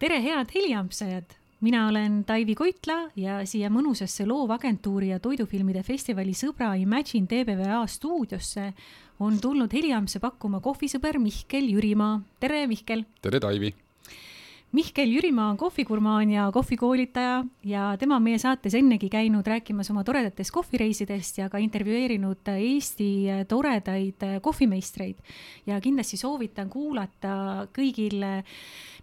tere, head heliampsajad! mina olen Taivi Koitla ja siia mõnusasse loovagentuuri ja toidufilmide festivali Sõbra Imagine TBVA stuudiosse on tulnud heliampse pakkuma kohvisõber Mihkel Jürimaa. tere, Mihkel! tere, Taivi! Mihkel Jürimaa on kohvigurmaan ja kohvikoolitaja ja tema on meie saates ennegi käinud rääkimas oma toredatest kohvireisidest ja ka intervjueerinud Eesti toredaid kohvimeistreid. ja kindlasti soovitan kuulata kõigil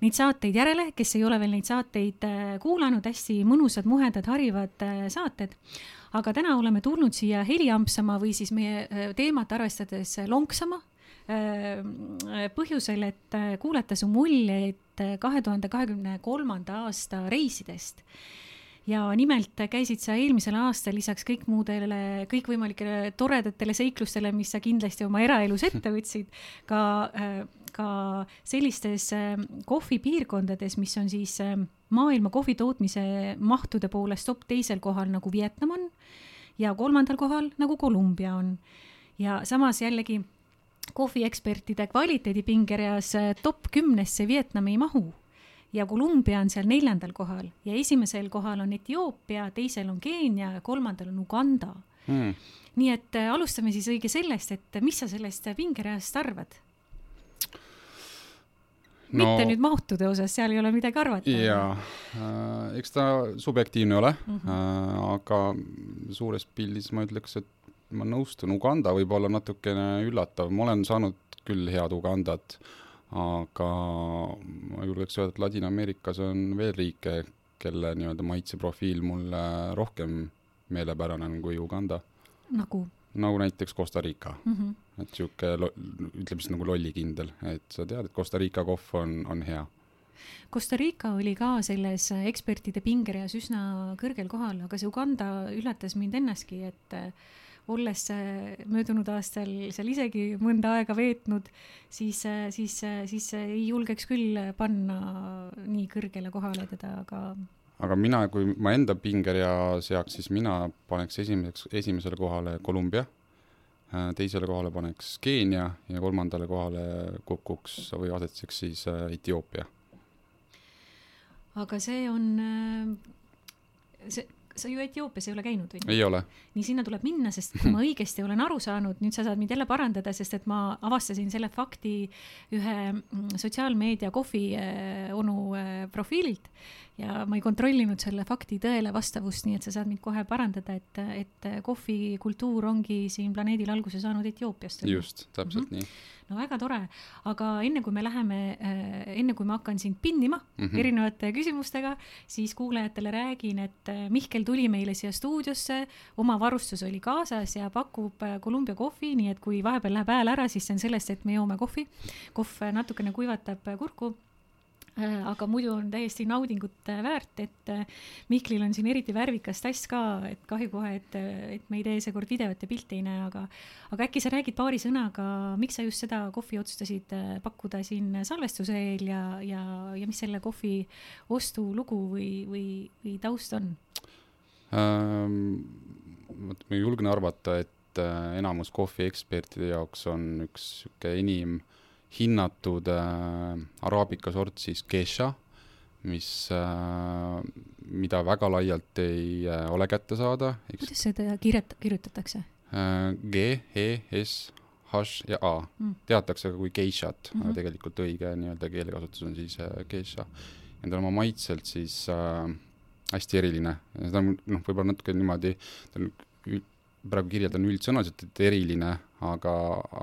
neid saateid järele, kes ei ole veel neid saateid kuulanud, hästi mõnusad, muhedad, harivad saated aga täna oleme tulnud siia heliampsama või siis meie teemat arvestades lonksama põhjusel, et kuulata su muljeid kahe tuhande kahekümne kolmanda aasta reisidest. ja nimelt käisid sa eelmisel aastal lisaks kõik muudele, kõikvõimalikele toredatele seiklustele, mis sa kindlasti oma eraelus ette võtsid, ka, ka sellistes kohvipiirkondades, mis on siis maailma kohvi tootmise mahtude poolest top teisel kohal nagu Vietnam on ja kolmandal kohal nagu Kolumbia on. ja samas jällegi kohviekspertide kvaliteedipingereas äh, top kümnesse Vietnam ei mahu ja Kolumbia on seal neljandal kohal ja esimesel kohal on Etioopia, teisel on Keenia ja kolmandal on Uganda hmm.. nii et äh, alustame siis õige sellest, et mis sa sellest pingereast arvad? no, mitte nüüd mahtude osas, seal ei ole midagi arvata. jaa äh,, eks ta subjektiivne ole mm, -hmm. äh, aga suures pildis ma ütleks, et ma nõustun, Uganda võib olla natukene üllatav, ma olen saanud küll head Ugandat, aga ma julgeks öelda, et Ladina-Ameerikas on veel riike, kelle nii-öelda maitseprofiil mulle rohkem meelepärane on kui Uganda. nagu? nagu näiteks Costa Rica mm. -hmm. et niisugune, ütleme siis nagu lollikindel, et sa tead, et Costa Rica kohv on, on hea Costa Rica oli ka selles ekspertide pingereas üsna kõrgel kohal, aga see Uganda üllatas mind ennastki, et olles möödunud aastal seal isegi mõnda aega veetnud, siis, siis, siis ei julgeks küll panna nii kõrgele kohale teda, aga aga mina, kui ma enda pingerea seaks, siis mina paneks esimeseks, esimesele kohale Kolumbia, teisele kohale paneks Keenia ja kolmandale kohale kukuks või asetseks siis äh, Etioopia. aga see on, äh, see, sa ju Etioopias ei ole käinud, on ju? ei ole. nii, sinna tuleb minna, sest kui ma õigesti olen aru saanud, nüüd sa saad mind jälle parandada, sest et ma avastasin selle fakti ühe mm, sotsiaalmeedia kohvi äh, onu äh, profiililt ja ma ei kontrollinud selle fakti tõele vastavust, nii et sa saad mind kohe parandada, et, et kohvikultuur ongi siin planeedil alguse saanud Etioopiast. just, täpselt mm -hmm. nii. No väga tore, aga enne kui me läheme äh,, enne kui ma hakkan sind pinnima mm -hmm. erinevate küsimustega, siis kuulajatele räägin, et äh, Mihkel tuli meile siia stuudiosse, oma varustus oli kaasas ja pakub äh, Kolumbia kohvi, nii et kui vahepeal läheb hääl ära, siis see on sellest, et me joome kohvi. kohv natukene kuivatab kurku aga muidu on täiesti naudingut äh, väärt, et äh, Mihklil on siin eriti värvikas tass ka, et kahju kohe, et, et me ei tee seekord videot ja pilte ei näe, aga aga äkki sa räägid paari sõnaga, miks sa just seda kohvi otsustasid pakkuda siin salvestuse eel ja, ja, ja mis selle kohvi ostu lugu või, või, või taust on ähm,? vot ma julgen arvata, et enamus kohviekspertide jaoks on üks sihuke enim äh, hinnatud äh, araabika sort siis Gesha, mis äh,, mida väga laialt ei äh, ole kätte saada. kuidas seda kirjut-, kirjutatakse äh,? G, E, S, H ja A mm.. teatakse ka kui geishat mm, -hmm. aga tegelikult õige nii-öelda keelekasutus on siis äh, geisha. ja ta on oma maitselt siis äh, hästi eriline, seda on noh, võib-olla natuke niimoodi, ta on praegu kirjeldan üldsõnaliselt, et eriline, aga,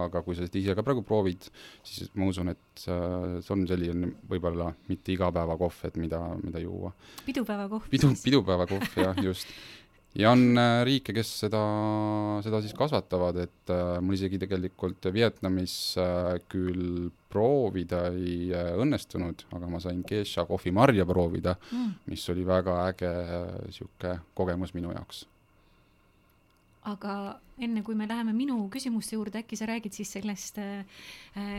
aga kui sa seda ise ka praegu proovid, siis ma usun, et äh, see on selline võib-olla mitte igapäevakohv, et mida, mida juua. pidupäevakohv. pidu, pidupäevakohv jah, just. ja on äh, riike, kes seda, seda siis kasvatavad, et äh, mul isegi tegelikult Vietnamis äh, küll proovida ei äh, õnnestunud, aga ma sain geisha kohvimarja proovida mm., mis oli väga äge äh, kogemus minu jaoks aga enne kui me läheme minu küsimuste juurde, äkki sa räägid siis sellest äh,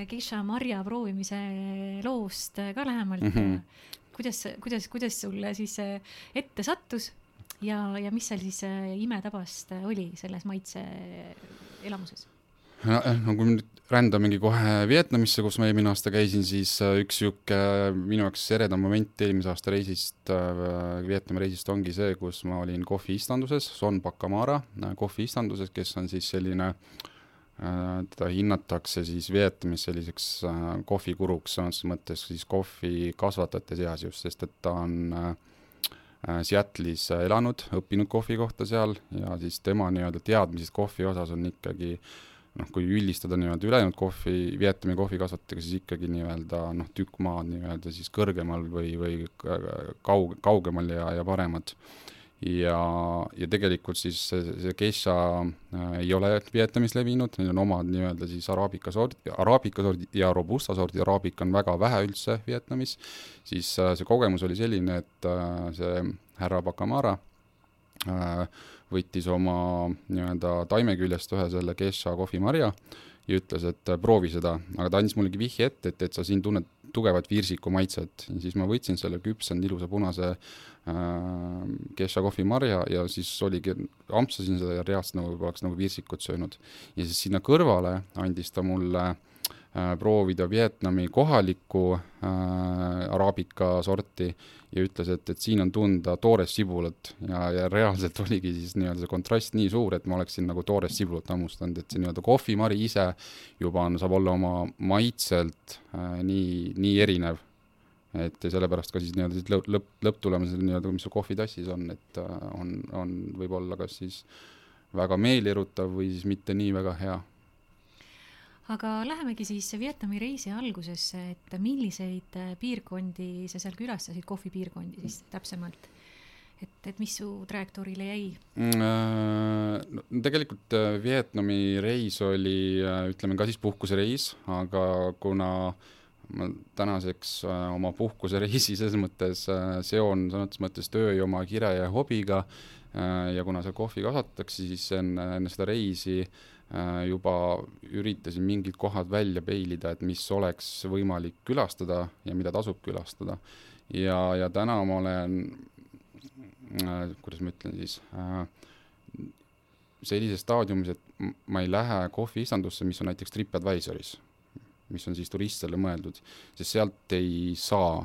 geisha marja proovimise loost ka lähemalt mm. -hmm. kuidas, kuidas, kuidas sulle siis ette sattus ja, ja mis seal siis imetabast oli selles maitse elamuses? No, kui nüüd rändamegi kohe Vietnamisse, kus ma eelmine aasta käisin, siis äh, üks niisugune minu jaoks eredam moment eelmise aasta reisist äh,, Vietnami reisist ongi see, kus ma olin kohviistanduses, Son Pacamara äh, kohviistanduses, kes on siis selline äh,, teda hinnatakse siis Vietnamis selliseks äh, kohvikuruks, sõna otseses mõttes siis kohvikasvatajate seas just, sest et ta on äh, äh Seattle'is elanud, õppinud kohvi kohta seal ja siis tema nii-öelda teadmised kohvi osas on ikkagi äh, noh, kui üldistada nii-öelda ülejäänud kohvi, Vietnami kohvikasvatajaga, siis ikkagi nii-öelda noh, tükk maad nii-öelda siis kõrgemal või, või kaug-, kaugemal ja, ja paremad. ja, ja tegelikult siis see, see geisha äh, ei ole Vietnamis levinud, neil on omad nii-öelda siis araabika sordid, araabika sordid ja robusta sordid, araabika on väga vähe üldse Vietnamis, siis äh, see kogemus oli selline, et äh, see härra Bacamara äh, võttis oma nii-öelda taime küljest ühe selle Kesha kohvimarja ja ütles, et äh, proovi seda, aga ta andis mullegi vihje ette, et, et sa siin tunned tugevat virsiku maitset siis ma võtsin selle küpsenud ilusa punase äh, Kesha kohvimarja ja siis oligi, ampsasin seda ja reaalselt nagu oleks nagu virsikut söönud. ja siis sinna kõrvale andis ta mulle äh, proovida Vietnami kohalikku äh, araabika sorti ja ütles, et, et siin on tunda toorest sibulat ja, ja reaalselt oligi siis nii-öelda see kontrast nii suur, et ma oleksin nagu toorest sibulat hammustanud, et see nii-öelda kohvimari ise juba on, saab olla oma maitselt äh, nii, nii erinev. et ja sellepärast ka siis nii-öelda lõpp, lõpp, lõpptulemusel nii-öelda, mis sul kohvitassis on, et äh, on, on võib-olla kas siis väga meelierutav või siis mitte nii väga hea aga lähemegi siis Vietnami reisi algusesse, et milliseid äh, piirkondi sa seal külastasid, kohvipiirkondi siis täpsemalt? et, et mis su trajektoorile jäi mm,? Äh, no tegelikult äh, Vietnami reis oli, ütleme ka siis puhkusereis, aga kuna ma tänaseks oma puhkusereisi selles mõttes seon sõna otseses mõttes töö ja oma kire ja hobiga ja kuna seal kohvi kasvatatakse, siis enne, enne seda reisi äh, juba üritasin mingid kohad välja peilida, et mis oleks võimalik külastada ja mida tasub külastada. ja, ja täna ma olen äh,, kuidas ma ütlen siis äh,, sellises staadiumis, et ma ei lähe kohviistandusse, mis on näiteks TripAdvisoris, mis on siis turistidele mõeldud, sest sealt ei saa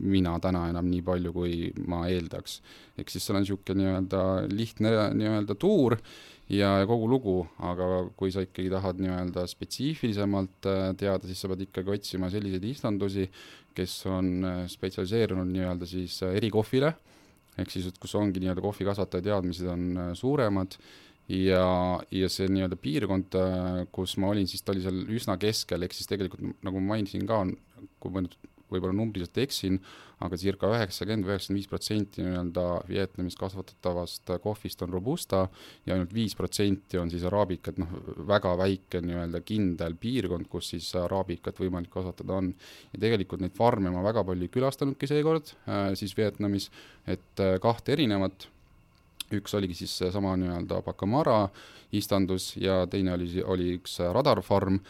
mina täna enam nii palju, kui ma eeldaks. ehk siis seal on niisugune nii-öelda lihtne nii-öelda tuur ja, ja kogu lugu, aga kui sa ikkagi tahad nii-öelda spetsiifilisemalt äh, teada, siis sa pead ikkagi otsima selliseid istandusi, kes on äh, spetsialiseerunud nii-öelda siis äh, erikohvile, ehk siis, et kus ongi nii-öelda kohvikasvataja teadmised on suuremad. Ja, ja see nii-öelda piirkond, kus ma olin, siis ta oli seal üsna keskel, ehk siis tegelikult nagu ma mainisin ka, kui ma nüüd võib-olla numbriliselt eksin, aga circa üheksakümmend üheksakümmend viis protsenti nii-öelda Vietnamis kasvatatavast kohvist on robusta ja ainult viis protsenti on siis araabika, et noh, väga väike nii-öelda kindel piirkond, kus siis araabikat võimalik kasvatada on. ja tegelikult neid farme ma väga palju ei külastanudki seekord äh, siis Vietnamis, et äh, kahte erinevat üks oligi siis seesama nii-öelda Bacamara istandus ja teine oli, oli üks radarfarm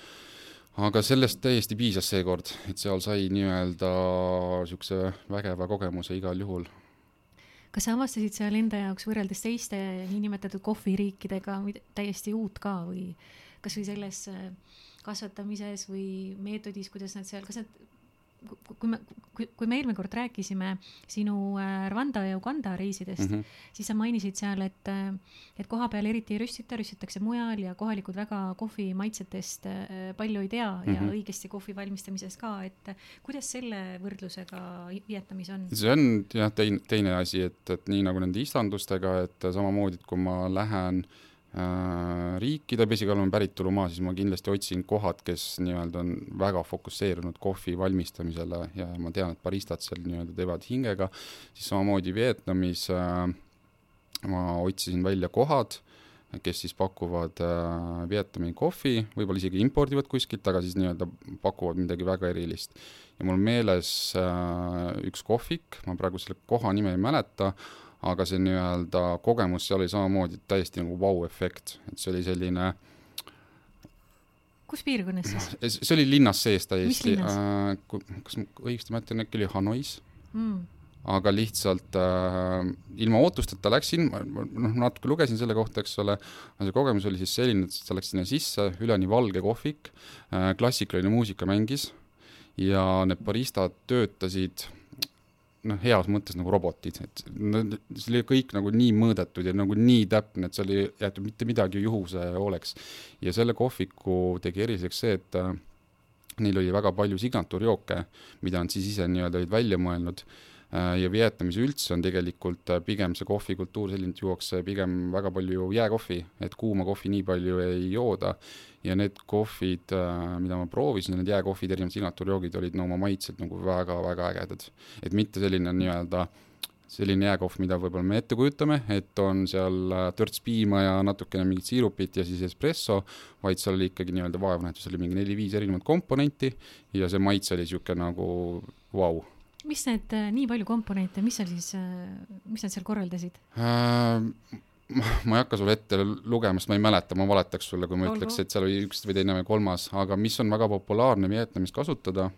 aga sellest täiesti piisas seekord, et seal sai nii-öelda niisuguse vägeva kogemuse igal juhul. kas sa avastasid seal enda jaoks võrreldes teiste niinimetatud kohviriikidega täiesti uut ka või kas või selles äh, kasvatamises või meetodis, kuidas nad seal, kas nad kui me, kui, kui me eelmine kord rääkisime sinu äh, Rwanda ja Uganda reisidest mm, -hmm. siis sa mainisid seal, et, äh, et koha peal eriti ei rüstita, rüstitakse mujal ja kohalikud väga kohvi maitsetest äh, palju ei tea mm -hmm. ja mhm. õigesti kohvi valmistamisest ka, et kuidas selle võrdlusega Vietnamis on? see on jah, teine, teine asi, et, et nii nagu nende istandustega, et samamoodi, et kui ma lähen äh, Äh, riikide pesikalm päritolumaa, siis ma kindlasti otsin kohad, kes nii-öelda on väga fokusseerunud kohvi valmistamisele ja ma tean, et baristad seal nii-öelda teevad hingega, siis samamoodi Vietnamis äh, ma otsisin välja kohad, kes siis pakuvad äh, Vietnami kohvi, võib-olla isegi impordivad kuskilt, aga siis nii-öelda pakuvad midagi väga erilist. ja mul meeles äh, üks kohvik, ma praegu selle koha nime ei mäleta, aga see nii-öelda kogemus seal oli samamoodi täiesti nagu vau-efekt, et see oli selline kus piirkonnas siis? see oli linnas sees täiesti. Äh, kas ma õigesti mäletan, äkki oli Hanois mm.. aga lihtsalt äh, ilma ootusteta läksin, noh, natuke lugesin selle kohta, eks ole, see kogemus oli siis selline, et sa läksid sinna sisse, üleni valge kohvik äh,, klassikaline muusika mängis ja need baristad töötasid noh, heas mõttes nagu robotid, et see oli kõik nagu nii mõõdetud ja nagu nii täpne, et seal ei jäetud mitte midagi juhuse hooleks. ja selle kohviku tegi eriliseks see, et äh, neil oli väga palju signatuurjooke, mida nad siis ise nii-öelda olid välja mõelnud ja Vietnamis üldse on tegelikult äh, pigem see kohvikultuur selline, et juuakse pigem väga palju jääkohvi, et kuuma kohvi nii palju ei jooda. ja need kohvid, äh, mida ma proovisin, need jääkohvid, erinevad signatuurjoogid olid no oma maitselt nagu väga-väga ägedad. et mitte selline nii-öelda selline jääkohv, mida võib-olla me ette kujutame, et on seal törts piima ja natukene mingit siirupit ja siis espresso, vaid seal oli ikkagi nii-öelda vaevnähtus oli mingi neli-viis erinevat komponenti ja see maitse oli niisugune nagu vau wow mis need äh, nii palju komponente, mis seal siis, äh, mis nad seal korraldasid äh,? ma ei hakka sulle ette lugema, sest ma ei mäleta, ma valetaks sulle, kui ma Olgu. ütleks, et seal oli üks või teine või kolmas, aga mis on väga populaarne Vietnamis kasutada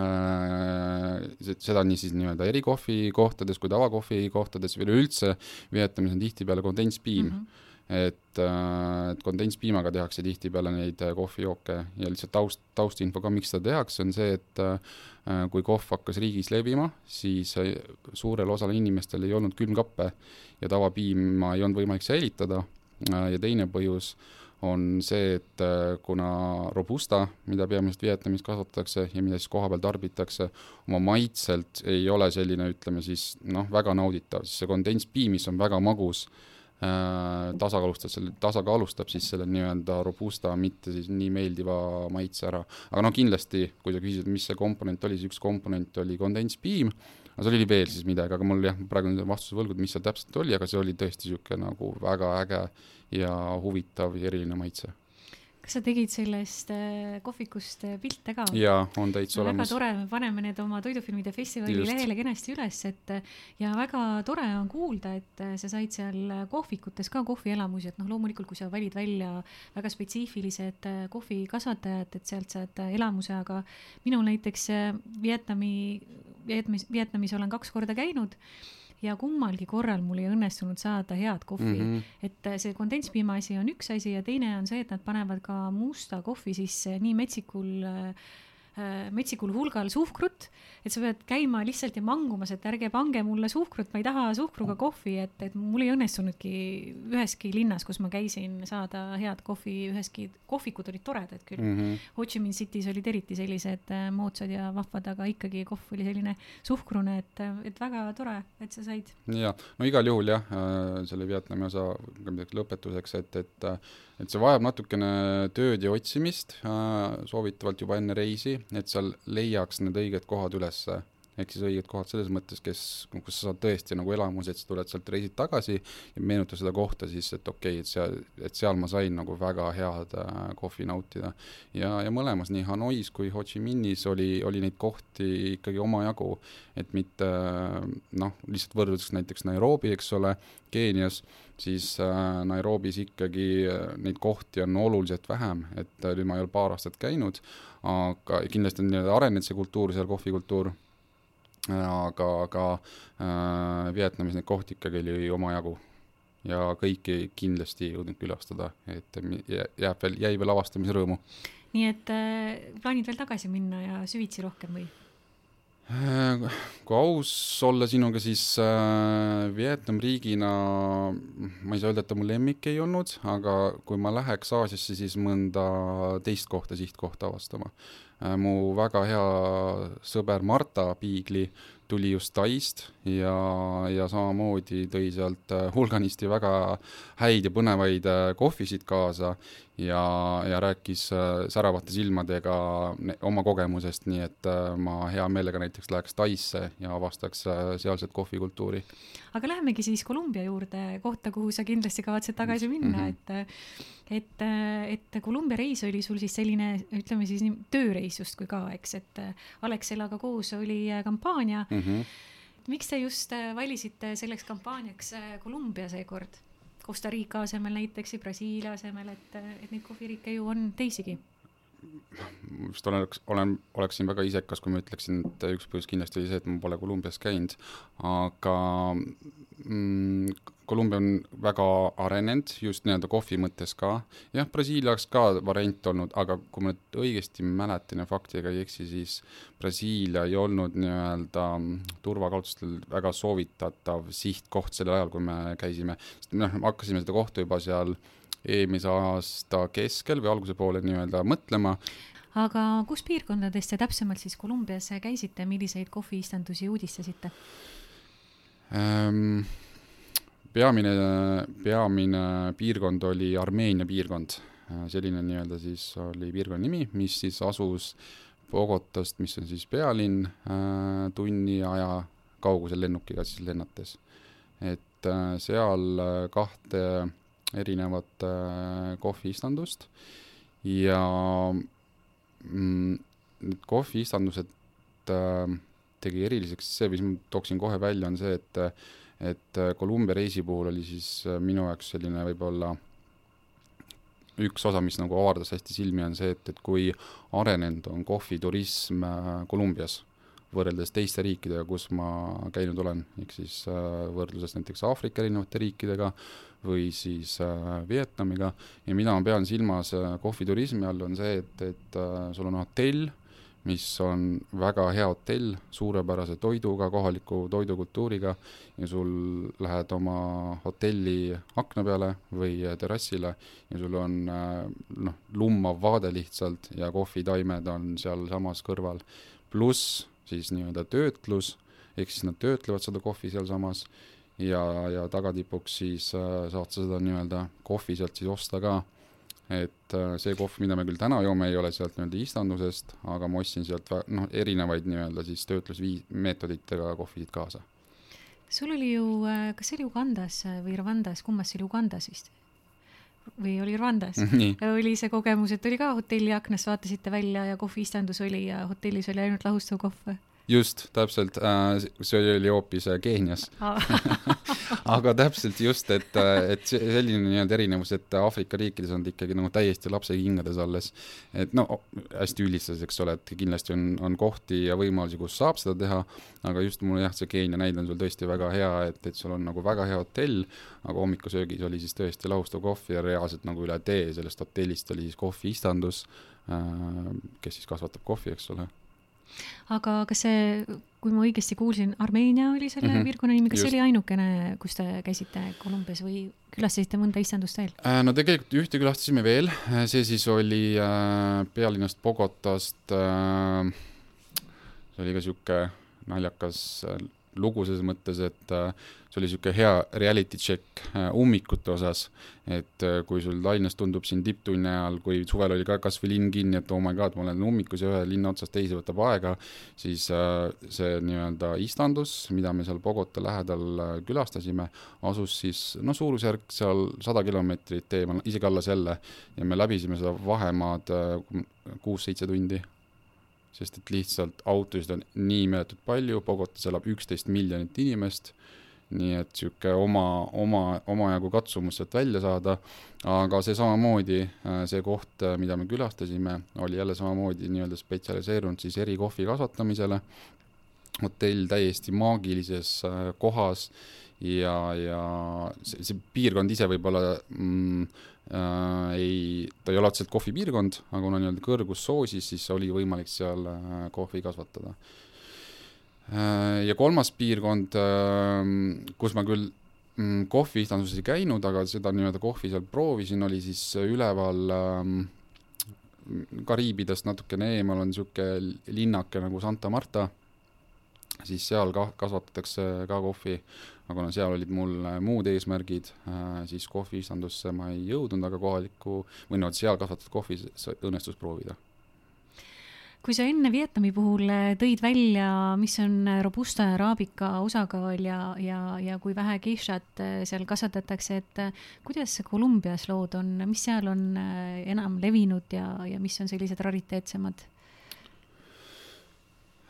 äh,, seda nii siis nii-öelda erikohvi kohtades kui tavakohvi kohtades, üleüldse Vietnamis on tihtipeale kondentspiim mm. -hmm et, äh, et kondentspiimaga tehakse tihtipeale neid äh, kohvijooke ja lihtsalt taust, taustinfo ka, miks seda tehakse, on see, et äh, kui kohv hakkas riigis levima, siis suurel osal inimestel ei olnud külmkappe ja tavapiima ei olnud võimalik säilitada ja teine põhjus on see, et kuna robusta, mida peamiselt Vietnamis kasvatatakse ja mida siis kohapeal tarbitakse, oma maitselt ei ole selline, ütleme siis noh, väga nauditav, siis see kondentspiim, mis on väga magus äh, tasakaalustab selle, tasakaalustab siis selle nii-öelda robusta mitte siis nii meeldiva maitse ära. aga noh, kindlasti, kui sa küsid, mis see komponent oli, siis üks komponent oli kondentspiim, aga seal oli veel siis midagi, aga mul jah, praegu on vastuse võlgu, et mis seal täpselt oli, aga see oli tõesti niisugune nagu väga äge ja huvitav ja eriline maitse kas sa tegid sellest äh, kohvikust äh, pilte ka? jaa, on täitsa olemas. väga tore, me paneme need oma Toidufilmide festivali Just. lehele kenasti üles, et ja väga tore on kuulda, et äh, sa said seal kohvikutes ka kohvielamusi, et noh, loomulikult, kui sa valid välja väga spetsiifilised kohvikasvatajad, et sealt saad elamuse, aga minul näiteks Vietnami, Vietnamis, Vietnamis olen kaks korda käinud ja kummalgi korral mul ei õnnestunud saada head kohvi mm. -hmm. et äh, see kondentspiima asi on üks asi ja teine on see, et nad panevad ka musta kohvi sisse nii metsikul äh, Äh, metsikul hulgal suhkrut, et sa pead käima lihtsalt ja mangumas, et ärge pange mulle suhkrut, ma ei taha suhkruga kohvi, et, et mul ei õnnestunudki üheski linnas, kus ma käisin, saada head kohvi, üheski, kohvikud olid toredad küll mm. -hmm. Ho Chi Minh City's olid eriti sellised äh, moodsad ja vahvad, aga ikkagi kohv oli selline suhkrune, et, et väga tore, et sa said. ja, no igal juhul jah, äh, selle Vietnami osa lõpetuseks, et, et et see vajab natukene tööd ja otsimist, soovitavalt juba enne reisi, et seal leiaks need õiged kohad ülesse. Ehk siis õiged kohad selles mõttes, kes, kus sa saad tõesti nagu elamuse, et sa tuled sealt reisilt tagasi ja meenuta seda kohta siis, et okei okay,, et seal, et seal ma sain nagu väga head äh, kohvi nautida. ja, ja mõlemas, nii Hanois kui Ho Chi Minhis oli, oli neid kohti ikkagi omajagu, et mitte noh, lihtsalt võrdluseks näiteks Nairobi, eks ole, Keenias, siis äh, Nairobis ikkagi äh, neid kohti on oluliselt vähem, et äh, nüüd ma ei ole paar aastat käinud, aga kindlasti on nii-öelda arenenud see kultuur seal, kohvikultuur aga, aga äh, Vietnamis neid kohti ikkagi oli omajagu ja kõiki kindlasti ei jõudnud külastada, et jääb veel, jäi veel avastamise rõõmu. nii et äh, plaanid veel tagasi minna ja süvitsi rohkem või? Kui aus olla sinuga, siis äh, Vietnam riigina, ma ei saa öelda, et ta mu lemmik ei olnud, aga kui ma läheks Aasiasse, siis mõnda teist kohta, sihtkohta avastama. Äh, mu väga hea sõber Marta Piigli tuli just Taist ja, ja samamoodi tõi sealt äh, hulganisti väga häid ja põnevaid äh, kohvisid kaasa ja, ja rääkis säravate silmadega oma kogemusest, nii et ma hea meelega näiteks läheks Taisse ja avastaks sealset kohvikultuuri. aga lähemegi siis Kolumbia juurde, kohta, kuhu sa kindlasti kavatsed tagasi minna mm, -hmm. et et, et Kolumbia reis oli sul siis selline, ütleme siis nii, tööreis justkui ka, eks, et Alexelaga koos oli äh, kampaania mm. -hmm. miks te just äh, valisite selleks kampaaniaks Kolumbia äh, seekord? Costa Rica asemel näiteks ja Brasiilia asemel, et, et neid kohviriike ju on teisigi. Vist olen, olen, oleksin väga isekas, kui ma ütleksin, et üks põhjus kindlasti oli see, et ma pole Kolumbias käinud, aga mm, Kolumbia on väga arenenud just nii-öelda kohvi mõttes ka. jah, Brasiilia oleks ka variant olnud, aga kui ma nüüd õigesti mäletan ja faktiga ei eksi, siis Brasiilia ei olnud nii-öelda turvakaalutlustel väga soovitatav sihtkoht sellel ajal, kui me käisime, sest noh, hakkasime seda kohta juba seal eelmise aasta keskel või alguse poole nii-öelda mõtlema aga kus piirkondades te täpsemalt siis Kolumbias käisite, milliseid kohviistandusi uudistasite ähm,? Peamine, peamine piirkond oli Armeenia piirkond, selline nii-öelda siis oli piirkonna nimi, mis siis asus Bogotast, mis on siis pealinn, äh, tunni aja kaugusel lennukiga siis lennates. et äh, seal kahte erinevat äh, kohviistandust ja mm, need kohviistandused tegi eriliseks see, mis ma tooksin kohe välja, on see, et et äh, Kolumbia reisi puhul oli siis äh, minu jaoks selline võib-olla üks osa, mis nagu avardas hästi silmi, on see, et, et kui arenenud on kohviturism äh, Kolumbias võrreldes teiste riikidega, kus ma käinud olen, ehk siis võrdluses näiteks Aafrika erinevate riikidega või siis Vietnamiga ja mida ma pean silmas kohviturismi all, on see, et, et sul on hotell mis on väga hea hotell, suurepärase toiduga, kohaliku toidukultuuriga ja sul lähed oma hotelli akna peale või terrassile ja sul on noh, lummav vaade lihtsalt ja kohvitaimed on sealsamas kõrval. pluss siis nii-öelda töötlus, ehk siis nad töötlevad seda kohvi sealsamas ja, ja tagatipuks siis äh, saad sa seda nii-öelda kohvi sealt siis osta ka et äh, see kohv, mida me küll täna joome, ei ole sealt nii-öelda istandusest, aga ma ostsin sealt noh, erinevaid nii-öelda siis töötlusvii-, meetoditega kohvisid kaasa. sul oli ju, äh, kas see oli Ugandas või Rwandas, kummas see oli, Ugandas vist? või oli Rwandas oli see kogemus, et oli ka hotelli aknast vaatasite välja ja kohviistandus oli ja hotellis oli ainult lahustav kohv või? Just, täpselt, äh, see oli hoopis äh, Keenias aga täpselt just, et, äh, et selline nii-öelda erinevus, et Aafrika riikides on ta ikkagi nagu täiesti lapse kingades alles. et no hästi üldistades, eks ole, et kindlasti on, on kohti ja võimalusi, kus saab seda teha, aga just mul jah, see Keenia näide on sul tõesti väga hea, et, et sul on nagu väga hea hotell, aga hommikusöögis oli siis tõesti lahustav kohv ja reaalselt nagu üle tee sellest hotellist oli siis kohviistandus, kes siis kasvatab kohvi, eks ole aga kas see, kui ma õigesti kuulsin, Armeenia oli selle mm -hmm. piirkonna nimi, kas Just. see oli ainukene, kus te käisite Kolumbias või külastasite mõnda istandust veel? Äh, no tegelikult ühte külastasime veel, äh, see siis oli äh, pealinnast Bogotast see oli ka sihuke naljakas lugu selles mõttes, et äh, see oli niisugune hea reality check äh, ummikute osas, et äh, kui sul Tallinnas tundub siin tipptunni ajal, kui suvel oli ka kas või linn kinni, et oh my god, ma olen ummikus ja ühe linna otsast teise võtab aega, siis see nii-öelda istandus, mida me seal Bogota lähedal külastasime, asus siis no suurusjärk seal sada kilomeetrit eemal, isegi alla selle, ja me läbisime seda vahemaad kuus-seitse tundi sest et lihtsalt autosid on nii meeletult palju, Bogotas elab üksteist miljonit inimest, nii et niisugune oma, oma, omajagu katsumus sealt välja saada, aga see samamoodi, äh, see koht, äh, mida me külastasime, oli jälle samamoodi nii-öelda spetsialiseerunud siis erikohvi kasvatamisele, hotell täiesti maagilises äh, kohas ja, ja see, see piirkond ise võib-olla mm, ei, ta ei ole otseselt kohvipiirkond, aga kuna nii-öelda kõrgus soosis, siis oli võimalik seal äh, kohvi kasvatada äh,. ja kolmas piirkond äh,, kus ma küll mm, kohviistanduses ei käinud, aga seda nii-öelda kohvi seal proovisin, oli siis üleval äh, Kariibidest natukene eemal on niisugune linnake nagu Santa Marta, siis seal ka kasvatatakse ka kohvi aga kuna seal olid mul äh, muud eesmärgid, äh, siis kohviistandusse ma ei jõudnud, aga kohalikku või noh, seal kasvatatud kohvi õnnestus proovida kui sa enne Vietnami puhul äh, tõid välja, mis on robusta ja araabika osakaal ja, ja, ja kui vähe geishat seal kasvatatakse, et kuidas Kolumbias lood on, mis seal on enam levinud ja, ja mis on sellised rariteetsemad?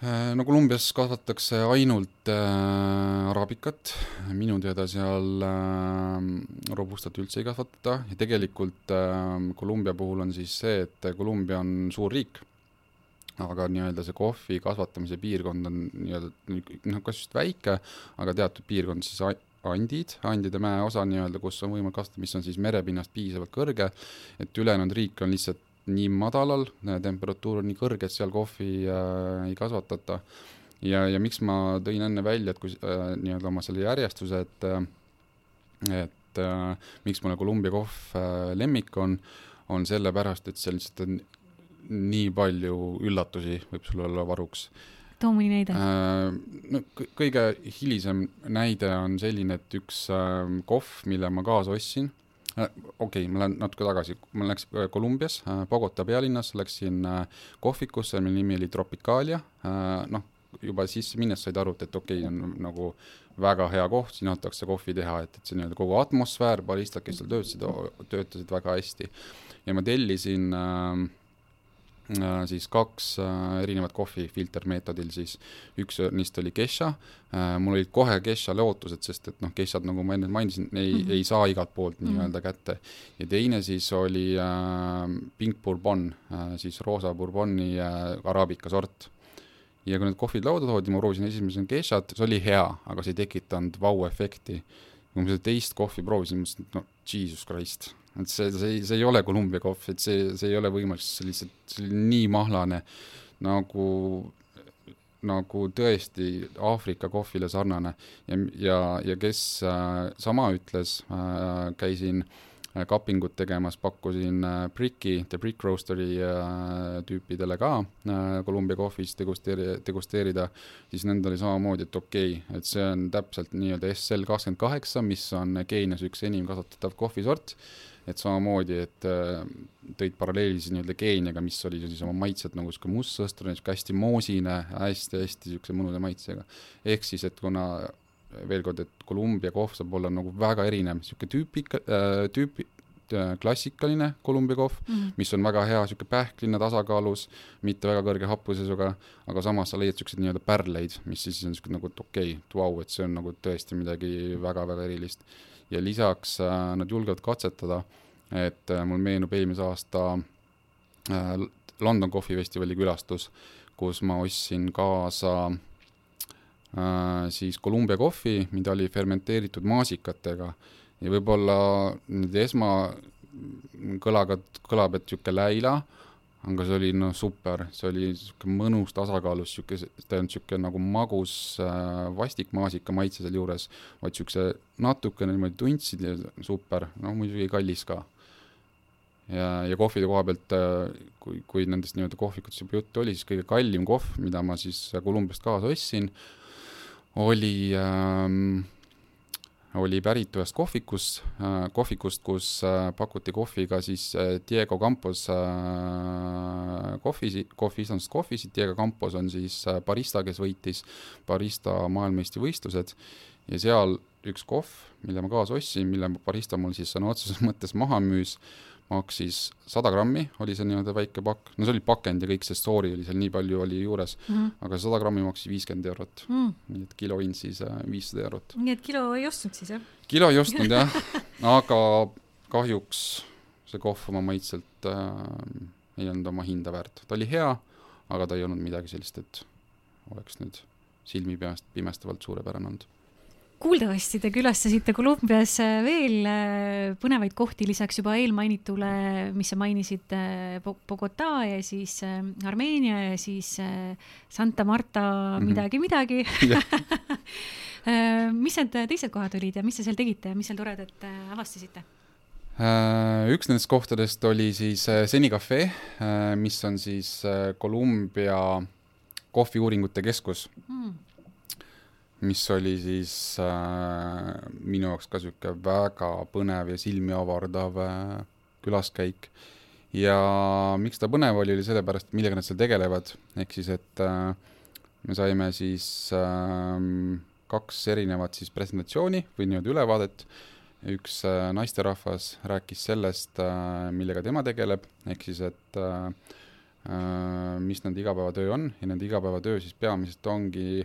Äh, no Kolumbias kasvatatakse ainult äh, araabikat, minu teada seal äh, robustat üldse ei kasvatata. Ja tegelikult äh, Kolumbia puhul on siis see, et Kolumbia on suur riik, aga nii-öelda see kohvi kasvatamise piirkond on nii-öelda noh, kas just väike, aga teatud piirkond siis andid, Andide mäeosa nii-öelda, kus on võimalik kasvatada, mis on siis merepinnast piisavalt kõrge, et ülejäänud riik on lihtsalt nii madalal, temperatuur on nii kõrge, et seal kohvi äh, ei kasvatata. ja, ja miks ma tõin enne välja, et kui äh, nii-öelda oma selle järjestuse, et äh, et äh, miks mulle Kolumbia kohv äh, lemmik on, on sellepärast, et seal lihtsalt on nii palju üllatusi võib sul olla varuks too mõni näide äh,. no kõige hilisem näide on selline, et üks äh, kohv, mille ma kaasa ostsin Äh, okei okay,, ma lähen natuke tagasi, ma läksin äh, Kolumbias, äh, Bogota pealinnas, läksin kohvikusse, mille nimi oli Tropicalia, noh, juba sisse minnes said aru, et okei okay,, on nagu väga hea koht, siin antakse kohvi teha, et, et see nii-öelda kogu atmosfäär, baristad, kes seal töötasid, töötasid väga hästi. ja ma tellisin äh, Äh, siis kaks äh, erinevat kohvi filtermeetodil, siis üks neist oli Kesha, äh, mul olid kohe Keshale ootused, sest et noh, Keshad, nagu ma enne mainisin, ei mm, -hmm. ei saa igalt poolt nii-öelda mm -hmm. kätte. ja teine siis oli äh, Pink Bourbon äh,, siis roosa Bourboni äh, araabika sort. ja kui need kohvid lauda toodi, ma proovisin esimesena Keshat, see oli hea, aga see ei tekitanud vau-efekti. kui ma seda teist kohvi proovisin, mõtlesin, et no jesus christ et see, see, see ei ole Kolumbia kohv, et see, see ei ole võimalik, see lihtsalt, see oli nii mahlane nagu, nagu tõesti Aafrika kohvile sarnane. Ja, ja, ja kes äh, sama ütles äh,, käisin äh, kapingut tegemas, pakkusin äh, Bricki, The Brick Roastery äh, tüüpidele ka äh, Kolumbia kohvis degusteeri-, degusteerida, siis nendel oli samamoodi, et okei okay,, et see on täpselt nii-öelda SL kakskümmend kaheksa, mis on Keenias üks enim kasvatatav kohvisort et samamoodi, et äh, tõid paralleeli siis nii-öelda Keeniaga, mis oli siis oma maitselt nagu sihuke mustsõstrane, sihuke hästi moosine hästi,, hästi-hästi siukse mõnusa maitsega. ehk siis, et kuna veel kord, et Kolumbia kohv saab olla nagu väga erinev, sihuke tüüpika äh,, tüüpi äh,, klassikaline Kolumbia kohv mm, -hmm. mis on väga hea, sihuke pähkline, tasakaalus, mitte väga kõrge happuseisuga, aga samas sa leiad siukseid nii-öelda pärleid, mis siis on siuke nagu, et okei okay,, et vau, et see on nagu tõesti midagi väga-väga erilist ja lisaks äh, nad julgevad katsetada, et äh, mul meenub eelmise aasta äh, London Coffee Festivali külastus, kus ma ostsin kaasa siis Columbia kohvi, mida oli fermenteeritud maasikatega. Ja võib-olla nüüd esmakõlaga kõlab, et niisugune läila aga see oli noh, super, see oli niisugune mõnus tasakaalus, ei olnud niisugune nagu magus äh, vastik maasika maitse sealjuures, vaid niisuguse natukene niimoodi tundsid ja super, no muidugi kallis ka. ja, ja kohvide koha pealt, äh, kui, kui nendest nii-öelda kohvikutest juba juttu oli, siis kõige kallim kohv, mida ma siis Kolumbiast kaasa ostsin, oli ähm, oli pärit ühest kohvikust, äh, kohvikust, kus äh, pakuti kohvi ka siis äh, Diego Campos kohvisi, kohvisandust kohvisid, Diego Campos on siis barista, kes võitis barista maailmameistrivõistlused. Ja seal üks kohv, mille ma kaasa ostsin, mille barista mul siis sõna otseses mõttes maha müüs, maksis sada grammi, oli see nii-öelda väike pakk, no see oli pakend ja kõik see story oli seal nii palju oli juures mm, -hmm. aga sada grammi maksis viiskümmend eurot mm. -hmm. nii et kilo hind siis äh, viissada eurot. nii et kilo ei ostnud siis jah? kilo ei ostnud jah, aga kahjuks see kohv oma maitselt äh, ei olnud oma hinda väärt, ta oli hea, aga ta ei olnud midagi sellist, et oleks nüüd silmi pimestavalt suurepärane olnud kuuldavasti te külastasite Kolumbias äh, veel äh, põnevaid kohti lisaks juba eelmainitule, mis sa mainisid, äh, Bogota ja siis Armeenia ja siis Santa Marta mhm. midagi, midagi mis need teised kohad olid ja mis te seal tegite ja mis seal toredat avastasite? üks nendest kohtadest oli siis Seni Cafe, mis on siis Kolumbia kohviuuringute keskus mm mis oli siis äh, minu jaoks ka niisugune väga põnev ja silmi avardav äh, külaskäik. ja miks ta põnev oli, oli sellepärast, millega nad seal tegelevad, ehk siis, et äh, me saime siis äh, kaks erinevat siis presentatsiooni või nii-öelda ülevaadet, üks äh, naisterahvas rääkis sellest äh,, millega tema tegeleb, ehk siis, et äh, mis nende igapäevatöö on. Ja nende igapäevatöö siis peamiselt ongi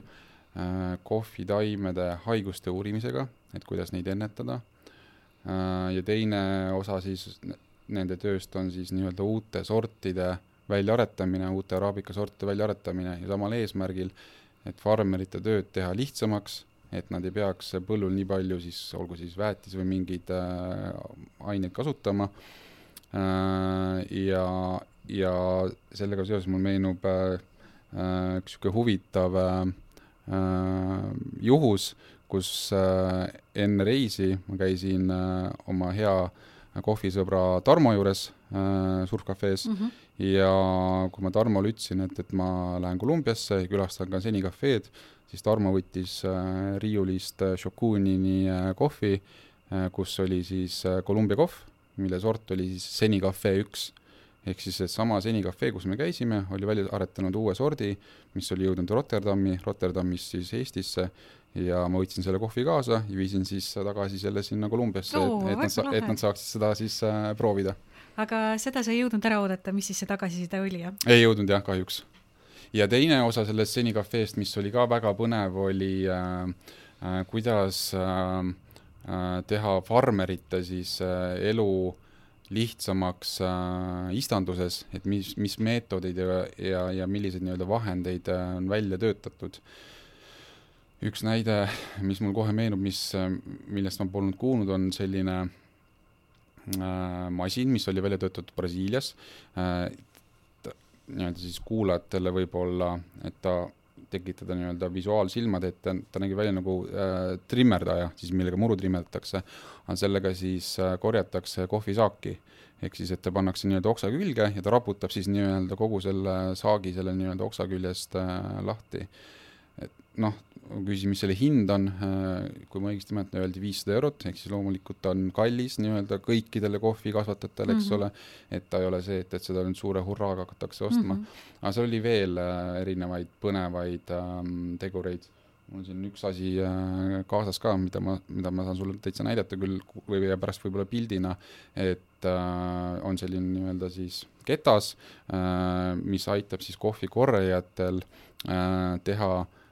kohvitaimede haiguste uurimisega, et kuidas neid ennetada. ja teine osa siis nende tööst on siis nii-öelda uute sortide väljaaretamine, uute araabika sortide väljaaretamine ja samal eesmärgil, et farmerite tööd teha lihtsamaks, et nad ei peaks põllul nii palju siis, olgu siis väetis või mingeid äh, aineid kasutama äh,. ja, ja sellega seoses mul meenub äh, äh üks niisugune huvitav äh, äh, juhus, kus äh, enne reisi ma käisin äh, oma hea kohvisõbra Tarmo juures äh, surfcafe's mm -hmm. ja kui ma Tarmole ütlesin, et, et ma lähen Kolumbiasse ja külastan ka Seni cafe'd, siis Tarmo võttis äh, riiulist äh, Shokunini äh, kohvi äh,, kus oli siis äh, Kolumbia kohv, mille sort oli siis Seni Cafe üks. Ehk siis seesama Seni Cafe, kus me käisime, oli välja aretanud uue sordi, mis oli jõudnud Rotterdami, Rotterdamist siis Eestisse ja ma võtsin selle kohvi kaasa ja viisin siis tagasi selle sinna Kolumbiasse Oo, et, et nad sa-, et nad saaksid seda siis äh, proovida. aga seda sa ei jõudnud ära oodata, mis siis see tagasiside oli, jah? ei jõudnud jah, kahjuks. ja teine osa sellest Seni cafe'st, mis oli ka väga põnev, oli äh, äh, kuidas äh, äh, teha farmerite siis äh, elu lihtsamaks äh, istanduses, et mis, mis meetodeid ja, ja, ja milliseid nii-öelda vahendeid äh, on välja töötatud äh, üks näide, mis mul kohe meenub, mis, millest ma polnud kuulnud, on selline äh, masin, mis oli välja töötatud Brasiilias äh,. nii-öelda siis kuulajatele võib-olla, et ta tekitada nii-öelda visuaalsilmad ette, ta nägi välja nagu äh, trimmerdaja, siis millega muru trimmerdatakse, aga sellega siis äh, korjatakse kohvisaaki. ehk siis, et ta pannakse nii-öelda oksa külge ja ta raputab siis nii-öelda kogu selle saagi selle nii-öelda oksa küljest äh, lahti. Noh, küsin, mis selle hind on, äh, kui ma õigesti mäletan, öeldi viissada eurot, ehk siis loomulikult on kallis nii-öelda kõikidele kohvikasvatajatele, eks mm -hmm. ole, et ta ei ole see, et, et seda nüüd suure hurraaga hakatakse ostma mm. -hmm. aga seal oli veel äh, erinevaid põnevaid ähm, tegureid. mul on siin üks asi äh, kaasas ka, mida ma, mida ma saan sulle täitsa näidata küll või pärast võib-olla pildina, et äh, on selline nii-öelda siis ketas äh,, mis aitab siis kohvikorjajatel äh, teha Äh,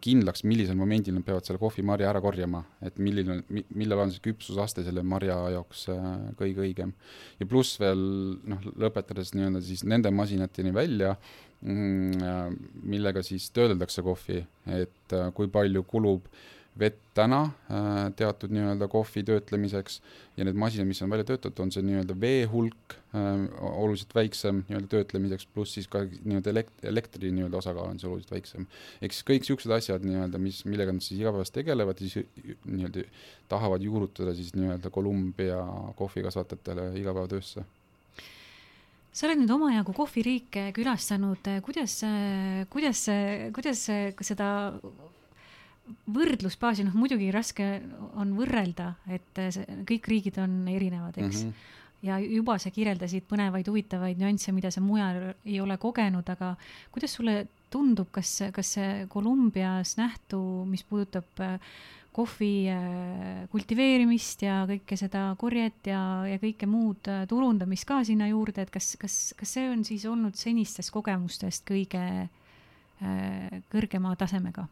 kindlaks, millisel momendil nad peavad selle kohvimarja ära korjama, et milline, millal on see küpsusaste selle marja jaoks äh, kõige õigem. ja pluss veel noh, lõpetades nii-öelda siis nende masinateni välja, mm, äh, millega siis töödeldakse kohvi, et kui palju kulub äh, vett täna äh, teatud nii-öelda kohvi töötlemiseks. Ja need masinad, mis on välja töötatud, on see nii-öelda vee hulk äh, oluliselt väiksem nii-öelda töötlemiseks, pluss siis ka nii-öelda elekt-, elektri nii-öelda osakaal on see oluliselt väiksem. ehk siis kõik niisugused asjad nii-öelda, mis, millega nad siis igapäevaselt tegelevad, siis nii-öelda tahavad juurutada siis nii-öelda Kolumbia kohvikasvatajatele igapäevatöösse. Sa oled nüüd omajagu kohviriike külastanud, kuidas, kuidas, kuidas seda võrdlusbaasi, noh muidugi raske on võrrelda, et see, kõik riigid on erinevad, eks mm. -hmm. ja juba sa kirjeldasid põnevaid, huvitavaid nüansse, mida sa mujal ei ole kogenud, aga kuidas sulle tundub, kas, kas see Kolumbias nähtu, mis puudutab äh, kohvi äh, kultiveerimist ja kõike seda korjet ja, ja kõike muud turundamist ka sinna juurde, et kas, kas, kas see on siis olnud senistest kogemustest kõige kõrgema tasemega?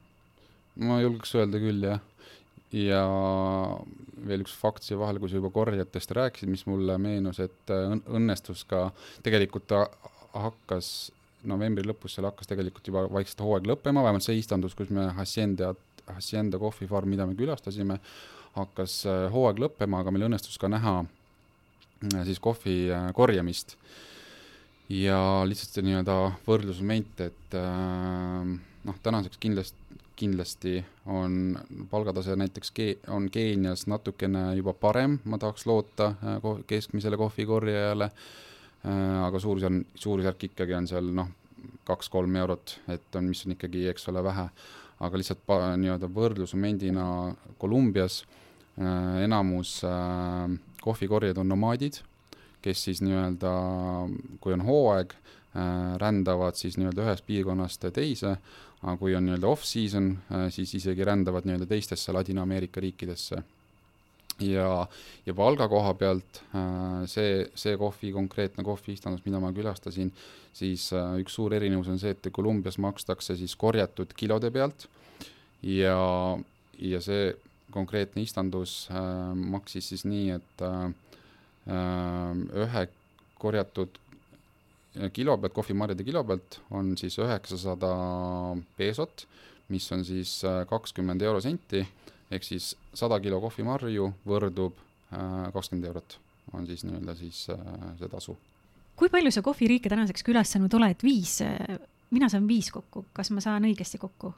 Ma julgeks öelda küll, jah. ja veel üks fakt siia vahele, kui sa juba korjatest rääkisid, mis mulle meenus, et äh, õnnestus ka, tegelikult ta hakkas novembri lõpus, seal hakkas tegelikult juba vaikselt hooaeg lõppema, vähemalt see istandus, kus me Hacienda, Hacienda kohvifarm, mida me külastasime, hakkas äh, hooaeg lõppema, aga meil õnnestus ka näha äh, siis kohvi korjamist. ja lihtsalt see nii-öelda võrdlusmoment, et noh, tänaseks kindlasti kindlasti on palgatase näiteks Ge-, on Keenias natukene juba parem, ma tahaks loota äh, keskmisele kohvikorjajale, äh, aga suurusjärk, suurusjärk ikkagi on seal noh, kaks-kolm eurot, et on, mis on ikkagi, eks ole, vähe. aga lihtsalt pa-, nii-öelda võrdlusmomendina Kolumbias äh, enamus kohvikorjajad on nomaadid, kes siis nii-öelda, kui on hooaeg rändavad siis nii-öelda ühest piirkonnast teise, aga kui on nii-öelda off-season, äh, siis isegi rändavad nii-öelda teistesse Ladina-Ameerika riikidesse. ja, ja palga koha pealt äh, see, see kohvi, konkreetne kohviistandus, mida ma külastasin, siis äh, üks suur erinevus on see, et Kolumbias makstakse siis korjatud kilode pealt ja, ja see konkreetne istandus maksis siis nii, et ühe korjatud kilo pealt, kohvimarjade kilo pealt on siis üheksasada peesot, mis on siis äh, kakskümmend eurosenti ehk siis sada kilo kohvimarju võrdub äh, kakskümmend eurot, on siis nii-öelda siis äh, see tasu. kui palju sa kohviriike tänaseks külastanud oled, viis, mina saan viis kokku, kas ma saan õigesti kokku?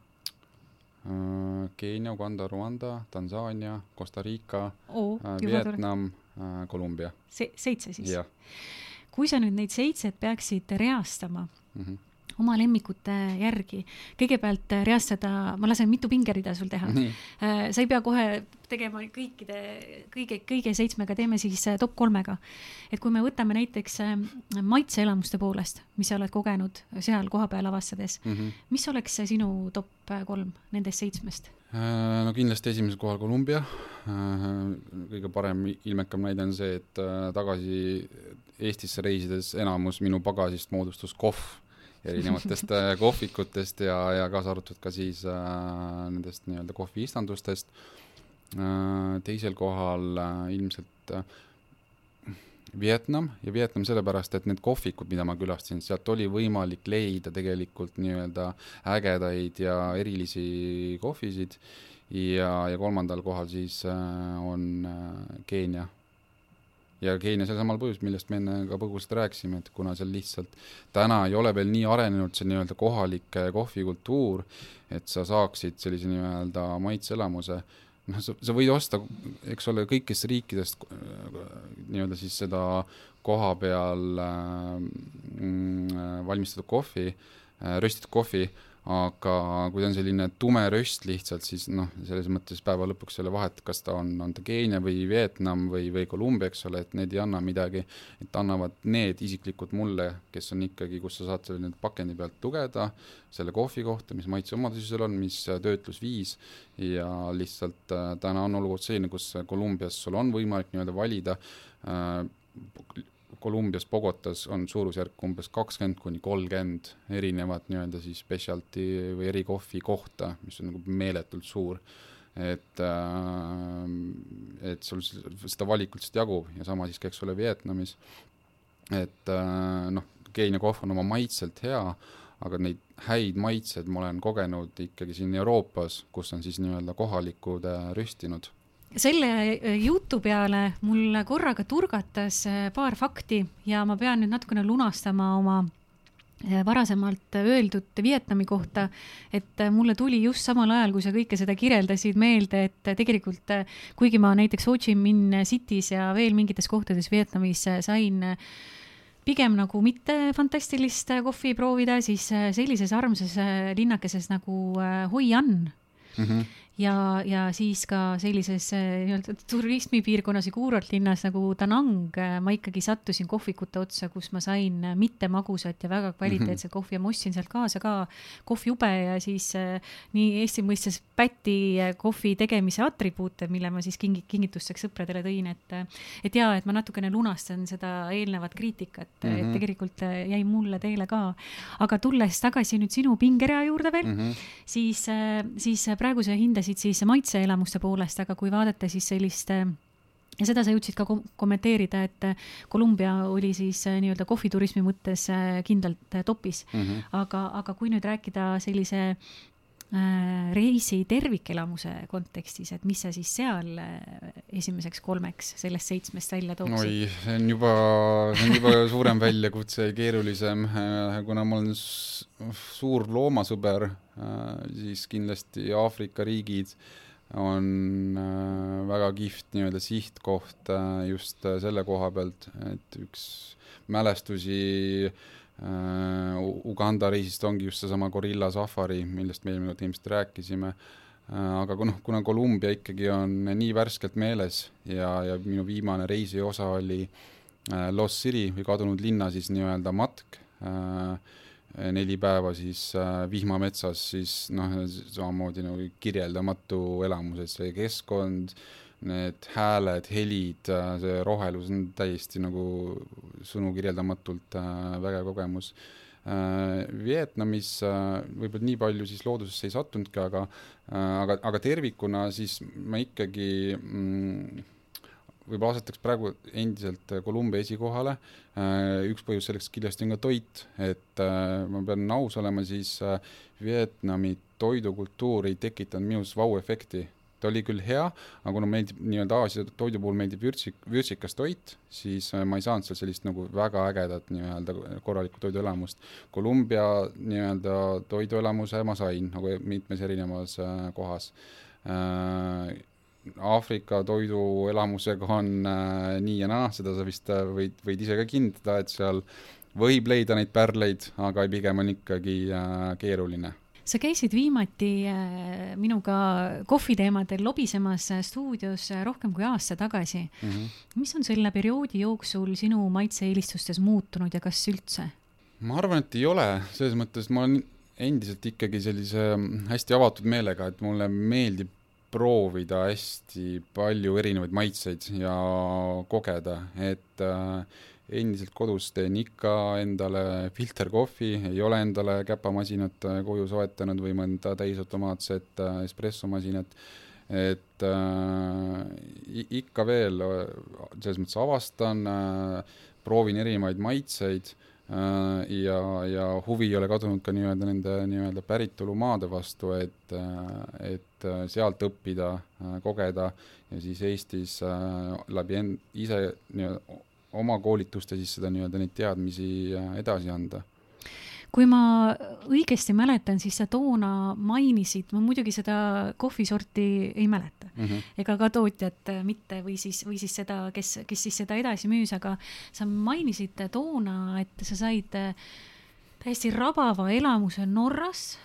Keenia, Uganda, Rwanda, Tansaania, Costa Rica oh,, Vietnam, Kolumbia. Se-, seitse siis? Kui sa nüüd neid seitset peaksid reastama mm, -hmm oma lemmikute järgi. kõigepealt äh, reastada, ma lasen mitu pingerida sul teha. Äh, sa ei pea kohe tegema kõikide, kõige, kõige seitsmega, teeme siis äh, top kolmega. et kui me võtame näiteks maitseelamuste poolest, mis sa oled kogenud seal kohapeal avastades mm, -hmm. mis oleks see sinu top kolm nendest seitsmest? no kindlasti esimesel kohal Kolumbia, kõige parem ilmekam näide on see, et tagasi Eestisse reisides enamus minu pagasist moodustus kohv erinevatest äh, kohvikutest ja, ja kaasa arvatud ka siis äh, nendest nii-öelda kohviistandustest äh,. teisel kohal äh, ilmselt äh, Vietnam ja Vietnam sellepärast, et need kohvikud, mida ma külastasin, sealt oli võimalik leida tegelikult nii-öelda ägedaid ja erilisi kohvisid ja, ja kolmandal kohal siis äh, on äh, Keenia ja Keenia sel samal põhjusel, millest me enne ka põgusalt rääkisime, et kuna seal lihtsalt täna ei ole veel nii arenenud see nii-öelda kohalik kohvikultuur, et sa saaksid sellise nii-öelda maitseelamuse, noh, sa, sa võid osta, eks ole, kõikidest riikidest nii-öelda siis seda koha peal äh, valmistatud kohvi äh,, röstitud kohvi äh,, aga kui ta on selline tume röst lihtsalt, siis noh, selles mõttes päeva lõpuks ei ole vahet, kas ta on, on ta Keenia või Vietnam või, või Kolumbia, eks ole, et need ei anna midagi, et annavad need isiklikult mulle, kes on ikkagi, kus sa saad selle nüüd pakendi pealt lugeda, selle kohvi kohta, mis maitseomadusi seal on, mis töötlusviis. Ja lihtsalt äh, täna on olukord selline, kus Kolumbias sul on võimalik nii-öelda valida äh, Kolumbias, Bogotas on suurusjärk umbes kakskümmend kuni kolmkümmend erinevat nii-öelda siis specialty või erikohvi kohta, mis on nagu meeletult suur. et äh,, et sul seda valikut lihtsalt jagub ja sama siis ka, eks ole, Vietnamis. et äh, noh, Keenia kohv on oma maitselt hea, aga neid häid maitseid ma olen kogenud ikkagi siin Euroopas, kus on siis nii-öelda kohalikud äh, rüstinud selle äh, jutu peale mul korraga turgatas äh, paar fakti ja ma pean nüüd natukene lunastama oma äh, varasemalt öeldud Vietnami kohta, et mulle tuli just samal ajal, kui sa kõike seda kirjeldasid, meelde, et tegelikult kuigi ma näiteks Ho Chi Minh City's ja veel mingites kohtades Vietnamis sain pigem nagu mitte fantastilist kohvi proovida, siis sellises armsas linnakeses nagu Hoi An mm. -hmm ja, ja siis ka sellises eh, nii-öelda turismipiirkonnas ja kuurortlinnas nagu Danang eh, ma ikkagi sattusin kohvikute otsa, kus ma sain eh, mittemagusat ja väga kvaliteetset mm -hmm. kohvi ja ma ostsin sealt kaasa ka kohviube ja siis nii Eesti mõistes päti kohvi tegemise atribuute, mille ma siis kingi-, kingituseks sõpradele tõin, et et jaa, et ma natukene lunastan seda eelnevat kriitikat mm, -hmm. et mhm. tegelikult jäi mulle teile ka. aga tulles tagasi nüüd sinu pingerea juurde veel mm, -hmm. siis, siis praegu sa kõnelesid siis maitseelamuste poolest, aga kui vaadata siis sellist ja seda sa jõudsid ka kom kommenteerida, et Kolumbia oli siis äh, nii-öelda kohviturismi mõttes äh, kindlalt äh, topis mm. -hmm. aga, aga kui nüüd rääkida sellise reisi tervikelamuse kontekstis, et mis sa siis seal esimeseks kolmeks sellest seitsmest välja tooksid? oi, see on juba, see on juba suurem väljakutse ja keerulisem, kuna ma olen suur loomasõber siis kindlasti Aafrika riigid on äh, väga kihvt nii-öelda sihtkoht äh, just selle koha pealt, et üks mälestusi Uganda reisist ongi just seesama gorilla safari, millest me eelmine kord ilmselt rääkisime, aga noh, kuna Kolumbia ikkagi on nii värskelt meeles ja, ja minu viimane reisi osa oli Lost City või kadunud linna siis nii-öelda matk äh,, neli päeva siis äh, vihmametsas, siis noh, samamoodi nagu kirjeldamatu elamus, et see keskkond, need hääled, helid, see rohelus on täiesti nagu sõnu kirjeldamatult vägev kogemus. Vietnamis võib-olla nii palju siis loodusesse ei sattunudki, aga aga, aga tervikuna siis ma ikkagi mm, võib-olla asetaks praegu endiselt Kolumbia esikohale, üks põhjus selleks kindlasti on ka toit, et ma pean aus olema, siis Vietnami toidukultuur ei tekitanud minus vau-efekti. ta oli küll hea, aga kuna meeldib nii-öelda Aasia toidu puhul meeldib vürtsik, vürtsikas toit, siis ma ei saanud seal sellist nagu väga ägedat nii-öelda korralikku toiduelamust. Kolumbia nii-öelda toiduelamuse ma sain nagu mitmes erinevas kohas Aafrika toiduelamusega on äh, nii ja naa, seda sa vist äh, võid, võid ise ka kinnitada, et seal võib leida neid pärleid, aga pigem on ikkagi äh, keeruline sa käisid viimati äh, minuga kohviteemadel lobisemas äh, stuudios rohkem kui aasta tagasi mm. -hmm. mis on selle perioodi jooksul sinu maitse-eelistustes muutunud ja kas üldse? ma arvan, et ei ole, selles mõttes ma olen endiselt ikkagi sellise mm, hästi avatud meelega, et mulle meeldib proovida hästi palju erinevaid maitseid ja kogeda, et äh, endiselt kodus teen ikka endale filterkohvi, ei ole endale käpamasinat äh, koju soetanud või mõnda täisautomaatset äh, espressomasinat, et äh, ikka veel äh, selles mõttes avastan äh,, proovin erinevaid maitseid ja, ja huvi ei ole kadunud ka nii-öelda nende nii-öelda päritolumaade vastu, et, äh, et äh, sealt õppida, kogeda ja siis Eestis läbi end-, ise nii-öelda oma koolituste siis seda nii-öelda neid teadmisi edasi anda kui ma õigesti mäletan, siis sa toona mainisid, ma muidugi seda kohvisorti ei mäleta mm -hmm. ega ka tootjat mitte või siis, või siis seda, kes, kes siis seda edasi müüs, aga sa mainisid toona, et sa said täiesti rabava elamuse Norras,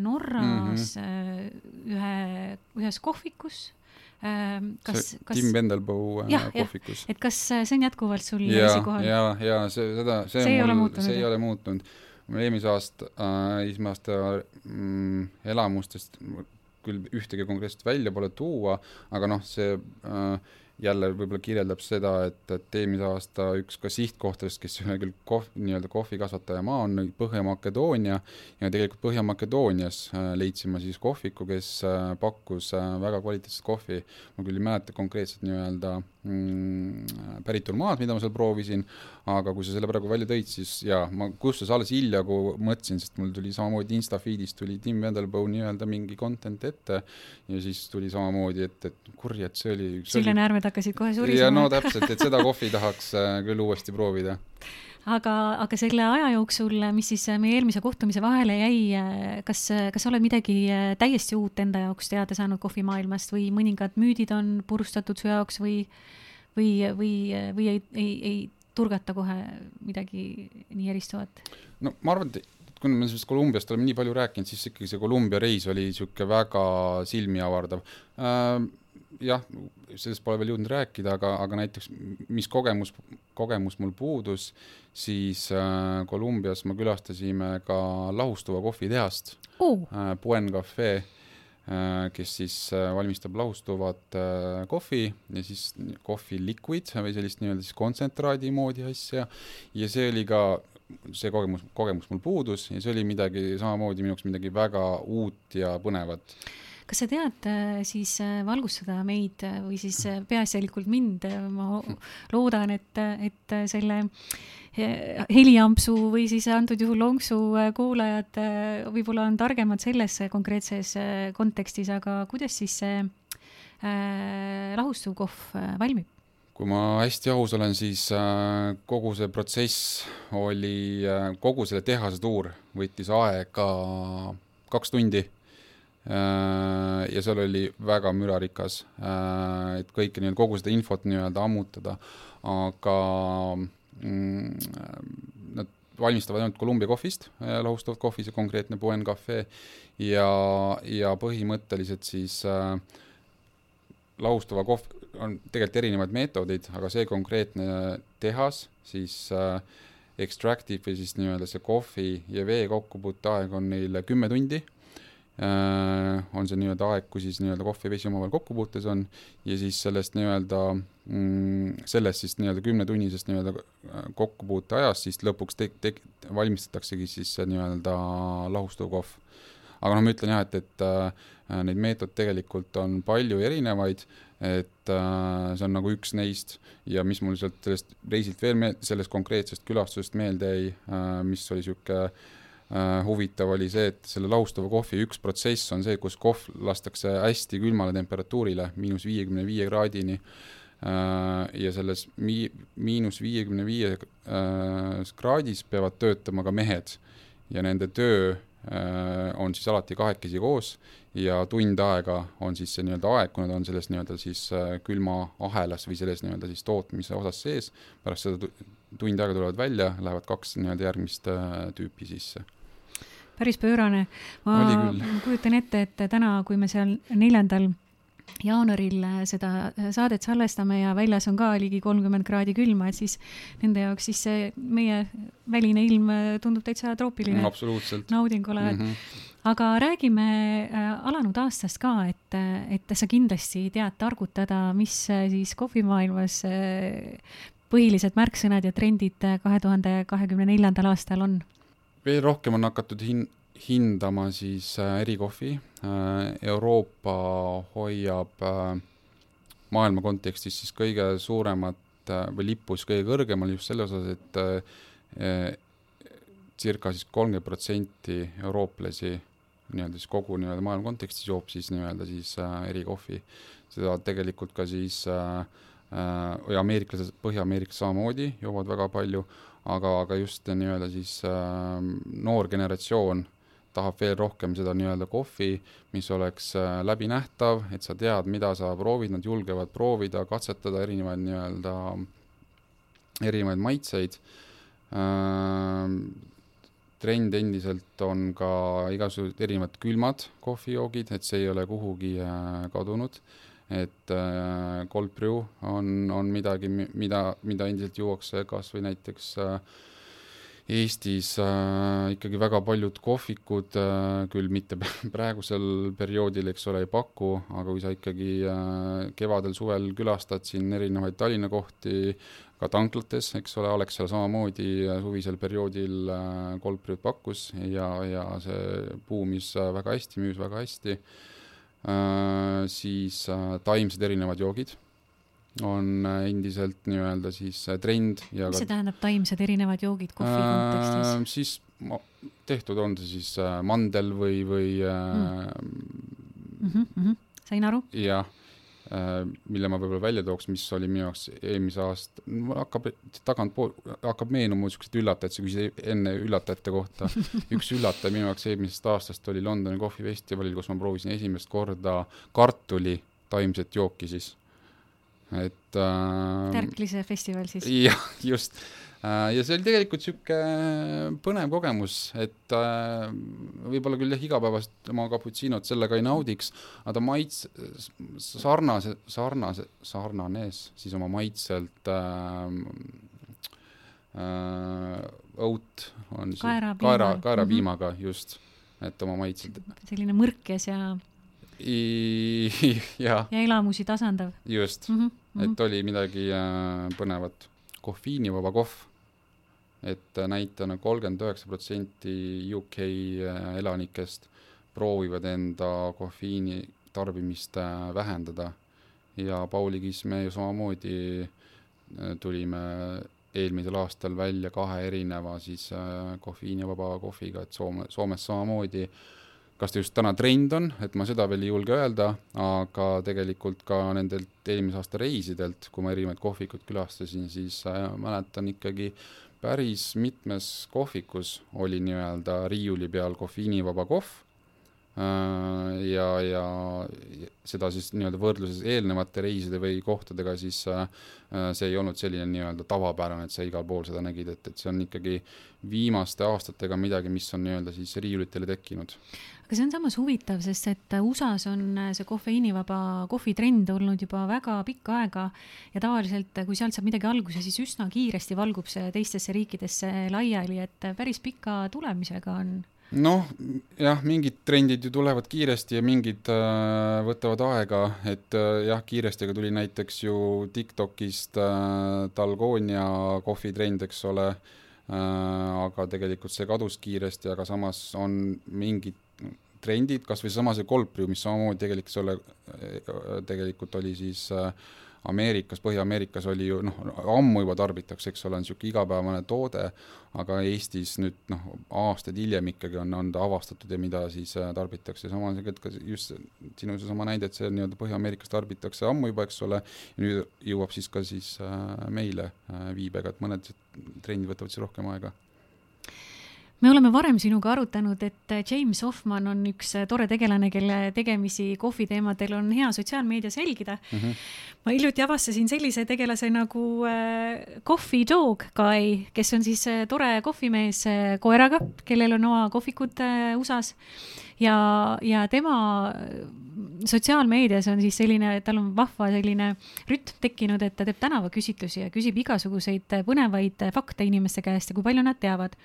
Norras mm -hmm. ühe, ühes kohvikus kas, kas Tim Vendelboe kohvikus. et kas see on jätkuvalt sul esikohal? ja, ja see, seda, see, see on mul, see ei ole muutunud mul eelmise aasta äh,, eelmise aasta mm, elamustest küll ühtegi konkreetset välja pole tuua, aga noh, see äh, jälle võib-olla kirjeldab seda, et, et eelmise aasta üks ka sihtkohtadest, kes ei ole küll kohv, nii-öelda kohvikasvataja maa, on Põhja-Makedoonia ja tegelikult Põhja-Makedoonias äh, leidsime siis kohviku, kes äh, pakkus äh, väga kvaliteetset kohvi. ma küll ei mäleta konkreetselt nii-öelda mm, päritolumaad, mida ma seal proovisin, aga kui sa selle praegu välja tõid, siis jaa, ma kusjuures alles hiljagu mõtlesin, sest mul tuli samamoodi Instafeedis tuli Tim Vendelboe nii-öelda mingi content ette ja siis tuli samamoodi ette, et kurja, et see oli Sille näärmed hakkasid kohe surisema. ja no täpselt, et seda kohvi tahaks äh, küll uuesti proovida aga, aga selle aja jooksul, mis siis meie eelmise kohtumise vahele jäi, kas, kas sa oled midagi täiesti uut enda jaoks teada saanud kohvimaailmast või mõningad müüdid on purustatud su jaoks või, või, või, või ei, ei, ei turgata kohe midagi nii eristuvat? no ma arvan, et kuna me sellest Kolumbiast oleme nii palju rääkinud, siis ikkagi see Kolumbia reis oli niisugune väga silmi avardav äh,. jah, sellest pole veel jõudnud rääkida, aga, aga näiteks mis kogemus, kogemus mul puudus, siis äh, Kolumbias me külastasime ka lahustuva kohvitehast uh. äh,, Buen Cafe Äh, kes siis äh, valmistab lahustuvat äh, kohvi ja siis kohvi liquid või sellist nii-öelda siis kontsentraadi moodi asja ja see oli ka see kogemus, kogemus mul puudus ja see oli midagi samamoodi minu jaoks midagi väga uut ja põnevat kas sa tead siis valgustada meid või siis peaasjalikult mind, ma loodan, et, et selle heliampsu või siis antud juhul lonksu äh, kuulajad äh, võib-olla on targemad selles konkreetses äh, kontekstis, aga kuidas siis see äh, lahustuv kohv valmib? kui ma hästi aus olen, siis äh, kogu see protsess oli äh,, kogu selle tehase tuur võttis aega kaks tundi äh,. Ja seal oli väga mürarikas äh,, et kõike nii-öelda, kogu seda infot nii-öelda ammutada, aga Mm, nad valmistavad ainult Columbia kohvist, äh, lahustavat kohvi, see konkreetne Buen Cafe, ja, ja põhimõtteliselt siis äh, lahustava kohv, on tegelikult erinevaid meetodeid, aga see konkreetne tehas siis äh, extractive või siis nii-öelda see kohvi ja vee kokkupuuteaeg on neil kümme tundi. äh, on see nii-öelda aeg, kui siis nii-öelda kohv ja vesi omavahel kokkupuutes on, ja siis sellest nii-öelda mm, sellest siis nii-öelda kümnetunnisest nii-öelda äh, kokkupuute ajast siis lõpuks te-, te-, valmistataksegi siis see nii-öelda lahustuv kohv. aga noh, ma ütlen jah, et, et äh, neid meetodeid tegelikult on palju erinevaid, et äh, see on nagu üks neist ja mis mul sealt sellest reisilt veel meel-, sellest konkreetsest külastusest meelde jäi äh,, mis oli niisugune äh, huvitav, oli see, et selle lahustava kohvi üks protsess on see, kus kohv lastakse hästi külmale temperatuurile, miinus viiekümne viie kraadini. Äh,, ja selles mi-, miinus viiekümne viie äh, kraadis peavad töötama ka mehed. Ja nende töö äh, on siis alati kahekesi koos ja tund aega on siis see nii-öelda aeg, kui nad on selles nii-öelda siis äh, külmaahelas või selles nii-öelda siis tootmise osas sees, pärast seda tund aega tulevad välja, lähevad kaks nii-öelda järgmist äh, tüüpi sisse päris pöörane. ma kujutan ette, et täna, kui me seal neljandal jaanuaril äh, seda äh, saadet salvestame ja väljas on ka ligi kolmkümmend kraadi külma, et siis nende jaoks siis see meie väline ilm äh, tundub täitsa troopiline mm,. nauding olevat mm. -hmm. aga räägime alanud aastast ka, et, et sa kindlasti tead targutada, mis siis kohvimaailmas põhilised märksõnad ja trendid kahe tuhande kahekümne neljandal aastal on veel rohkem on hakatud hin-, hindama siis äh, erikohvi äh,. Euroopa hoiab äh, maailma kontekstis siis kõige suuremat või lipus kõige kõrgemal just selles osas, et circa siis kolmkümmend protsenti eurooplasi nii-öelda siis kogu nii-öelda maailma kontekstis joob siis nii-öelda siis äh, erikohvi. seda tegelikult ka siis äh, äh, ja ameeriklased, Põhja-Ameerikas samamoodi joovad väga palju aga, aga just nii-öelda siis äh, noor generatsioon tahab veel rohkem seda nii-öelda kohvi, mis oleks äh, läbinähtav, et sa tead, mida sa proovid, nad julgevad proovida, katsetada erinevaid nii-öelda, erinevaid maitseid äh,. trend endiselt on ka igasugused erinevad külmad kohvijoogid, et see ei ole kuhugi äh, kadunud et äh, cold brew on, on midagi, mida, mida endiselt juuakse kas või näiteks äh, Eestis äh, ikkagi väga paljud kohvikud äh, küll mitte praegusel perioodil, eks ole, ei paku, aga kui sa ikkagi äh, kevadel-suvel külastad siin erinevaid Tallinna kohti, ka tanklates, eks ole, Alexela samamoodi äh, suvisel perioodil äh, cold brew'd pakkus ja, ja see buumis äh, väga hästi, müüs väga hästi. Äh, siis äh, taimsed erinevad joogid on äh, endiselt nii-öelda siis trend ja mis see tähendab, taimsed erinevad joogid kohvi kontekstis? siis tehtud on see siis mandel või, või mm. Mm -hmm, mm -hmm. sain aru? jah Äh, mille ma võib-olla välja tooks, mis oli minu jaoks eelmise aasta, hakkab tagantpool, hakkab meenuma niisuguseid üllatajaid, sa küsisid enne üllatajate kohta. üks üllataja minu jaoks eelmisest aastast oli Londoni kohvifestivalil, kus ma proovisin esimest korda kartuli taimset jooki siis. et äh,. Tärklise festival siis. jah, just Äh, ja see oli tegelikult niisugune põnev kogemus, et äh, võib-olla küll jah, igapäevast oma cappuccino't sellega ei naudiks, aga ta maits-, sarnase, sarnase, sarnanes siis oma maitselt äh, äh, õut on siis kaerapiima. kaera, kaerapiimaga mm -hmm. just, et oma maitselt. selline mõrkes ja I, ja. ja elamusi tasandav. just mm, -hmm. et oli midagi äh, põnevat kohviinivaba kohv et näitena kolmkümmend üheksa protsenti UK äh, elanikest proovivad enda kofeiini tarbimist äh, vähendada. Ja Pauli Kiss me ju samamoodi äh, tulime eelmisel aastal välja kahe erineva siis kofeiinivaba kohviga, et Soome, Soomes samamoodi kas ta just täna trend on, et ma seda veel ei julge öelda, aga tegelikult ka nendelt eelmise aasta reisidelt, kui ma erinevaid kohvikuid külastasin, siis äh, mäletan ikkagi päris mitmes kohvikus oli nii-öelda riiuli peal kofeiinivaba kohv ja, ja seda siis nii-öelda võrdluses eelnevate reiside või kohtadega, siis äh, see ei olnud selline nii-öelda tavapärane, et sa igal pool seda nägid, et, et see on ikkagi viimaste aastatega midagi, mis on nii-öelda siis riiulitele tekkinud. Aga see on samas huvitav, sest et USA-s on see kofeiinivaba kohvitrend olnud juba väga pikka aega ja tavaliselt, kui sealt saab midagi alguse, siis üsna kiiresti valgub see teistesse riikidesse laiali, et päris pika tulemisega on noh, jah, mingid trendid ju tulevad kiiresti ja mingid äh, võtavad aega, et äh, jah, kiiresti, aga tuli näiteks ju TikTokist äh, Dalgonia kohvitrend, eks ole äh,, aga tegelikult see kadus kiiresti, aga samas on mingid trendid, kas või seesama see brew, mis samamoodi tegelikult, eks ole, äh, tegelikult oli siis äh, Ameerikas, Põhja-Ameerikas oli ju noh, ammu juba tarbitakse, eks ole, on niisugune igapäevane toode, aga Eestis nüüd noh, aastaid hiljem ikkagi on, on ta avastatud ja mida siis äh, tarbitakse, sama on see ka just sinu seesama näide, et see nii-öelda Põhja-Ameerikas tarbitakse ammu juba, eks ole, nüüd jõuab siis ka siis äh, meile äh, viibega, et mõned trendid võtavad siis rohkem aega me oleme varem sinuga arutanud, et James Hoffman on üks tore tegelane, kelle tegemisi kohviteemadel on hea sotsiaalmeedias jälgida mm. -hmm. ma hiljuti avastasin sellise tegelase nagu äh, Coffee Dog Guy, kes on siis äh, tore kohvimees äh, koeraga, kellel on oma kohvikud USA-s ja, ja tema sotsiaalmeedias on siis selline, tal on vahva selline rütm tekkinud, et ta teeb tänavaküsitlusi ja küsib igasuguseid põnevaid fakte inimeste käest ja kui palju nad teavad.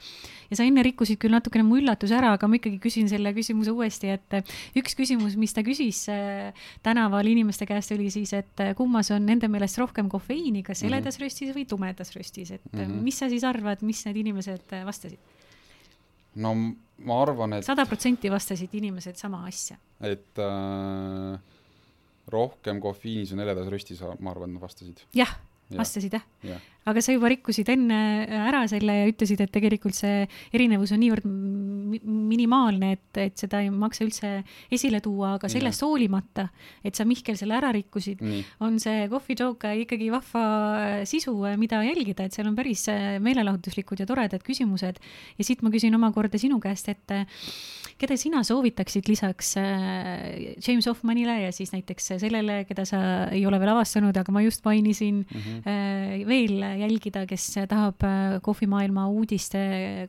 ja sa enne rikkusid küll natukene mu üllatuse ära, aga ma ikkagi küsin selle küsimuse uuesti, et üks küsimus, mis ta küsis äh, tänaval inimeste käest, oli siis, et kummas on nende meelest rohkem kofeiini, kas mhm. heledas mm -hmm. röstis või tumedas röstis, et mm -hmm. mis sa siis arvad, mis need inimesed vastasid? No ma arvan, et sada protsenti vastasid inimesed sama asja. et äh, rohkem kofeiinis on heledas röstis, ma arvan, vastasid. jah, vastasid jah ja. Aga sa juba rikkusid enne ära selle ja ütlesid, et tegelikult see erinevus on niivõrd minimaalne, et, et seda ei maksa üldse esile tuua, aga sellest hoolimata, et sa Mihkel selle ära rikkusid, on see Coffee Joke ikkagi vahva sisu, mida jälgida, et seal on päris meelelahutuslikud ja toredad küsimused. ja siit ma küsin omakorda sinu käest, et keda sina soovitaksid lisaks äh, James Hoffmanile ja siis näiteks sellele, keda sa ei ole veel avastanud, aga ma just mainisin mm -hmm. veel jälgida, kes tahab äh, kohvimaailma uudiste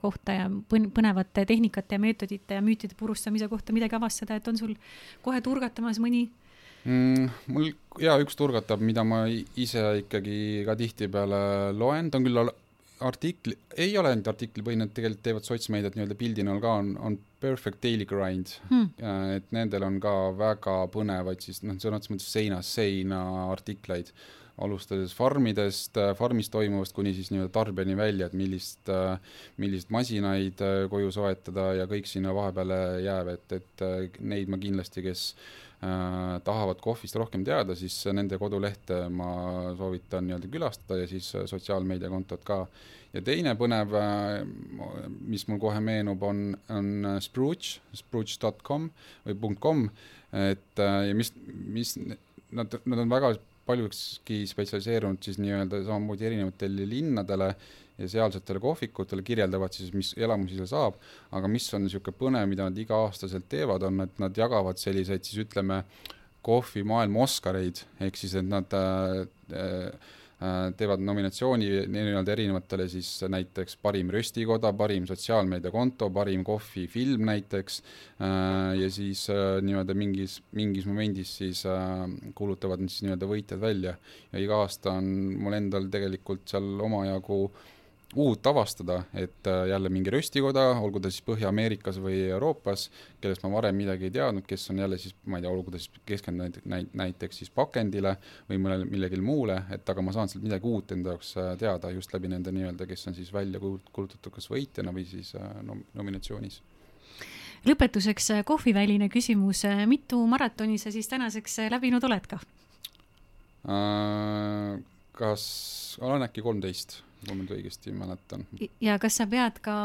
kohta ja põnevate tehnikate ja meetodite ja müütide purustamise kohta midagi avastada, et on sul kohe turgatamas mõni? Mm,? mul jaa, üks turgatab, mida ma ise ikkagi ka tihtipeale loen, ta on küll artikli, ei ole ainult artiklipõhine, tegelikult teevad sotsmeediat nii-öelda pildi näol ka, on, on Perfect Daily Grind. Hmm.. et nendel on ka väga põnevaid siis noh, sõna otseses mõttes seinast seina artikleid alustades farmidest, äh, farmis toimuvast kuni siis nii-öelda tarbijani välja, et millist, äh, milliseid masinaid äh, koju soetada ja kõik sinna vahepeale jääb, et, et neid ma kindlasti, kes äh, tahavad kohvist rohkem teada, siis nende kodulehte ma soovitan nii-öelda külastada ja siis sotsiaalmeediakontot ka. ja teine põnev, mis mul kohe meenub, on, on Spruce, spruce.com või .com, et ja mis, mis nad, nad on väga paljuski spetsialiseerunud siis nii-öelda samamoodi erinevatele linnadele ja sealsetele kohvikutele, kirjeldavad siis, mis elamusi seal saab, aga mis on niisugune põnev, mida nad iga-aastaselt teevad, on, et nad jagavad selliseid siis ütleme, kohvimaailma Oscareid, ehk siis et nad äh, äh, teevad nominatsiooni nii-öelda erinevatele siis näiteks parim röstikoda, parim sotsiaalmeediakonto, parim kohvifilm näiteks äh, ja siis äh, nii-öelda mingis, mingis momendis siis kuulutavad siis nii-öelda võitjad välja. Ja iga aasta on mul endal tegelikult seal omajagu äh, uut avastada, et äh, jälle mingi röstikoda, olgu ta siis Põhja-Ameerikas või Euroopas, kellest ma varem midagi ei teadnud, kes on jälle siis, ma ei tea, olgu ta siis keskendunud näit-, näiteks siis pakendile või mõnele, millelegi muule, et aga ma saan sealt midagi uut enda jaoks äh, teada just läbi nende nii-öelda, kes on siis välja kuulutatud kas võitjana või siis äh, nom-, nominatsioonis. Lõpetuseks kohviväline küsimus, mitu maratoni sa siis tänaseks läbinud oled ka? Kas, olen äkki kolmteist kui ma nüüd õigesti mäletan. ja kas sa pead ka,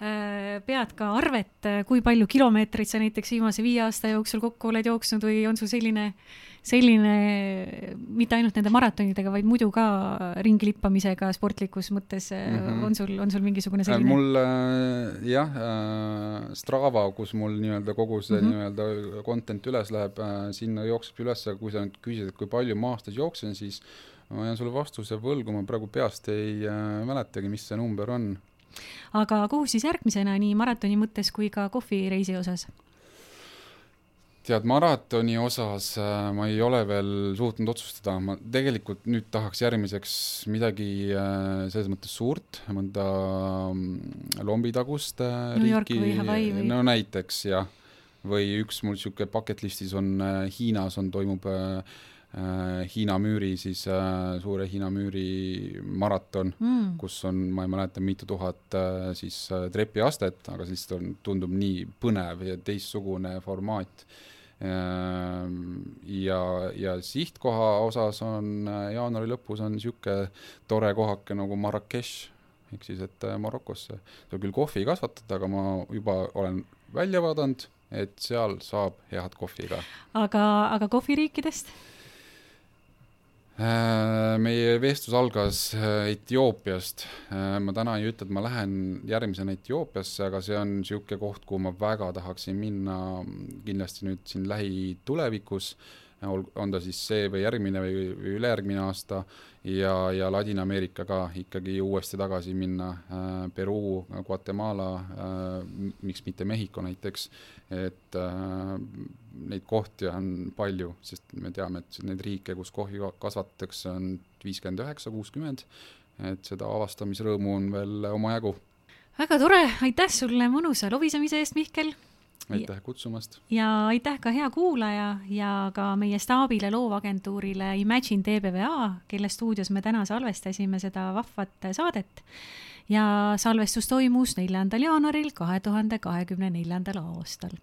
äh, pead ka arvet, äh, kui palju kilomeetreid sa näiteks viimase viie aasta jooksul kokku oled jooksnud või on sul selline, selline, mitte ainult nende maratonidega, vaid muidu ka ringi lippamisega sportlikus mõttes mm -hmm. on sul, on sul mingisugune selline? mul jah, Strava, kus mul nii-öelda kogu see mm -hmm. nii-öelda content üles läheb, sinna jookseb üles, kui sa nüüd küsid, et kui palju ma aastas jooksen, siis ma jään sulle vastuse võlgu, ma praegu peast ei äh, mäletagi, mis see number on. aga kuhu siis järgmisena nii maratoni mõttes kui ka kohvireisi osas? tead, maratoni osas äh, ma ei ole veel suutnud otsustada, ma tegelikult nüüd tahaks järgmiseks midagi äh, selles mõttes suurt, mõnda mm, lombitagust äh, New riiki, või no näiteks jah, või üks mul niisugune bucket list'is on Hiinas on, toimub äh, Hiina müüri siis äh, suure Hiina müüri maraton mm., kus on, ma ei mäleta, mitu tuhat äh, siis äh, trepiastet, aga siis on, tundub nii põnev ja teistsugune formaat ja, ja sihtkoha osas on äh, jaanuari lõpus on niisugune tore kohake nagu Marrakech, ehk siis et äh, Marokosse. seal küll kohvi ei kasvatata, aga ma juba olen välja vaadanud, et seal saab head kohvi ka. aga, aga kohviriikidest? Äh, meie vestlus algas äh, Etioopiast. Äh, ma täna ei ütle, et ma lähen järgmisena Etioopiasse, aga see on niisugune koht, kuhu ma väga tahaksin minna kindlasti nüüd siin lähitulevikus on ta siis see või järgmine või, või ülejärgmine aasta ja, ja Ladina-Ameerika ka ikkagi uuesti tagasi minna Peruu, Guatemala miks mitte Mehhiko näiteks, et neid kohti on palju, sest me teame, et neid riike, kus kohvi kasvatatakse, on viiskümmend üheksa, kuuskümmend, et seda avastamisrõõmu on veel omajagu. väga tore, aitäh sulle mõnusa lobisemise eest, Mihkel! aitäh kutsumast! ja aitäh ka hea kuulaja ja ka meie staabile, loovagentuurile Imagine TBVA, kelle stuudios me täna salvestasime seda vahvat saadet. ja salvestus toimus neljandal jaanuaril kahe tuhande kahekümne neljandal aastal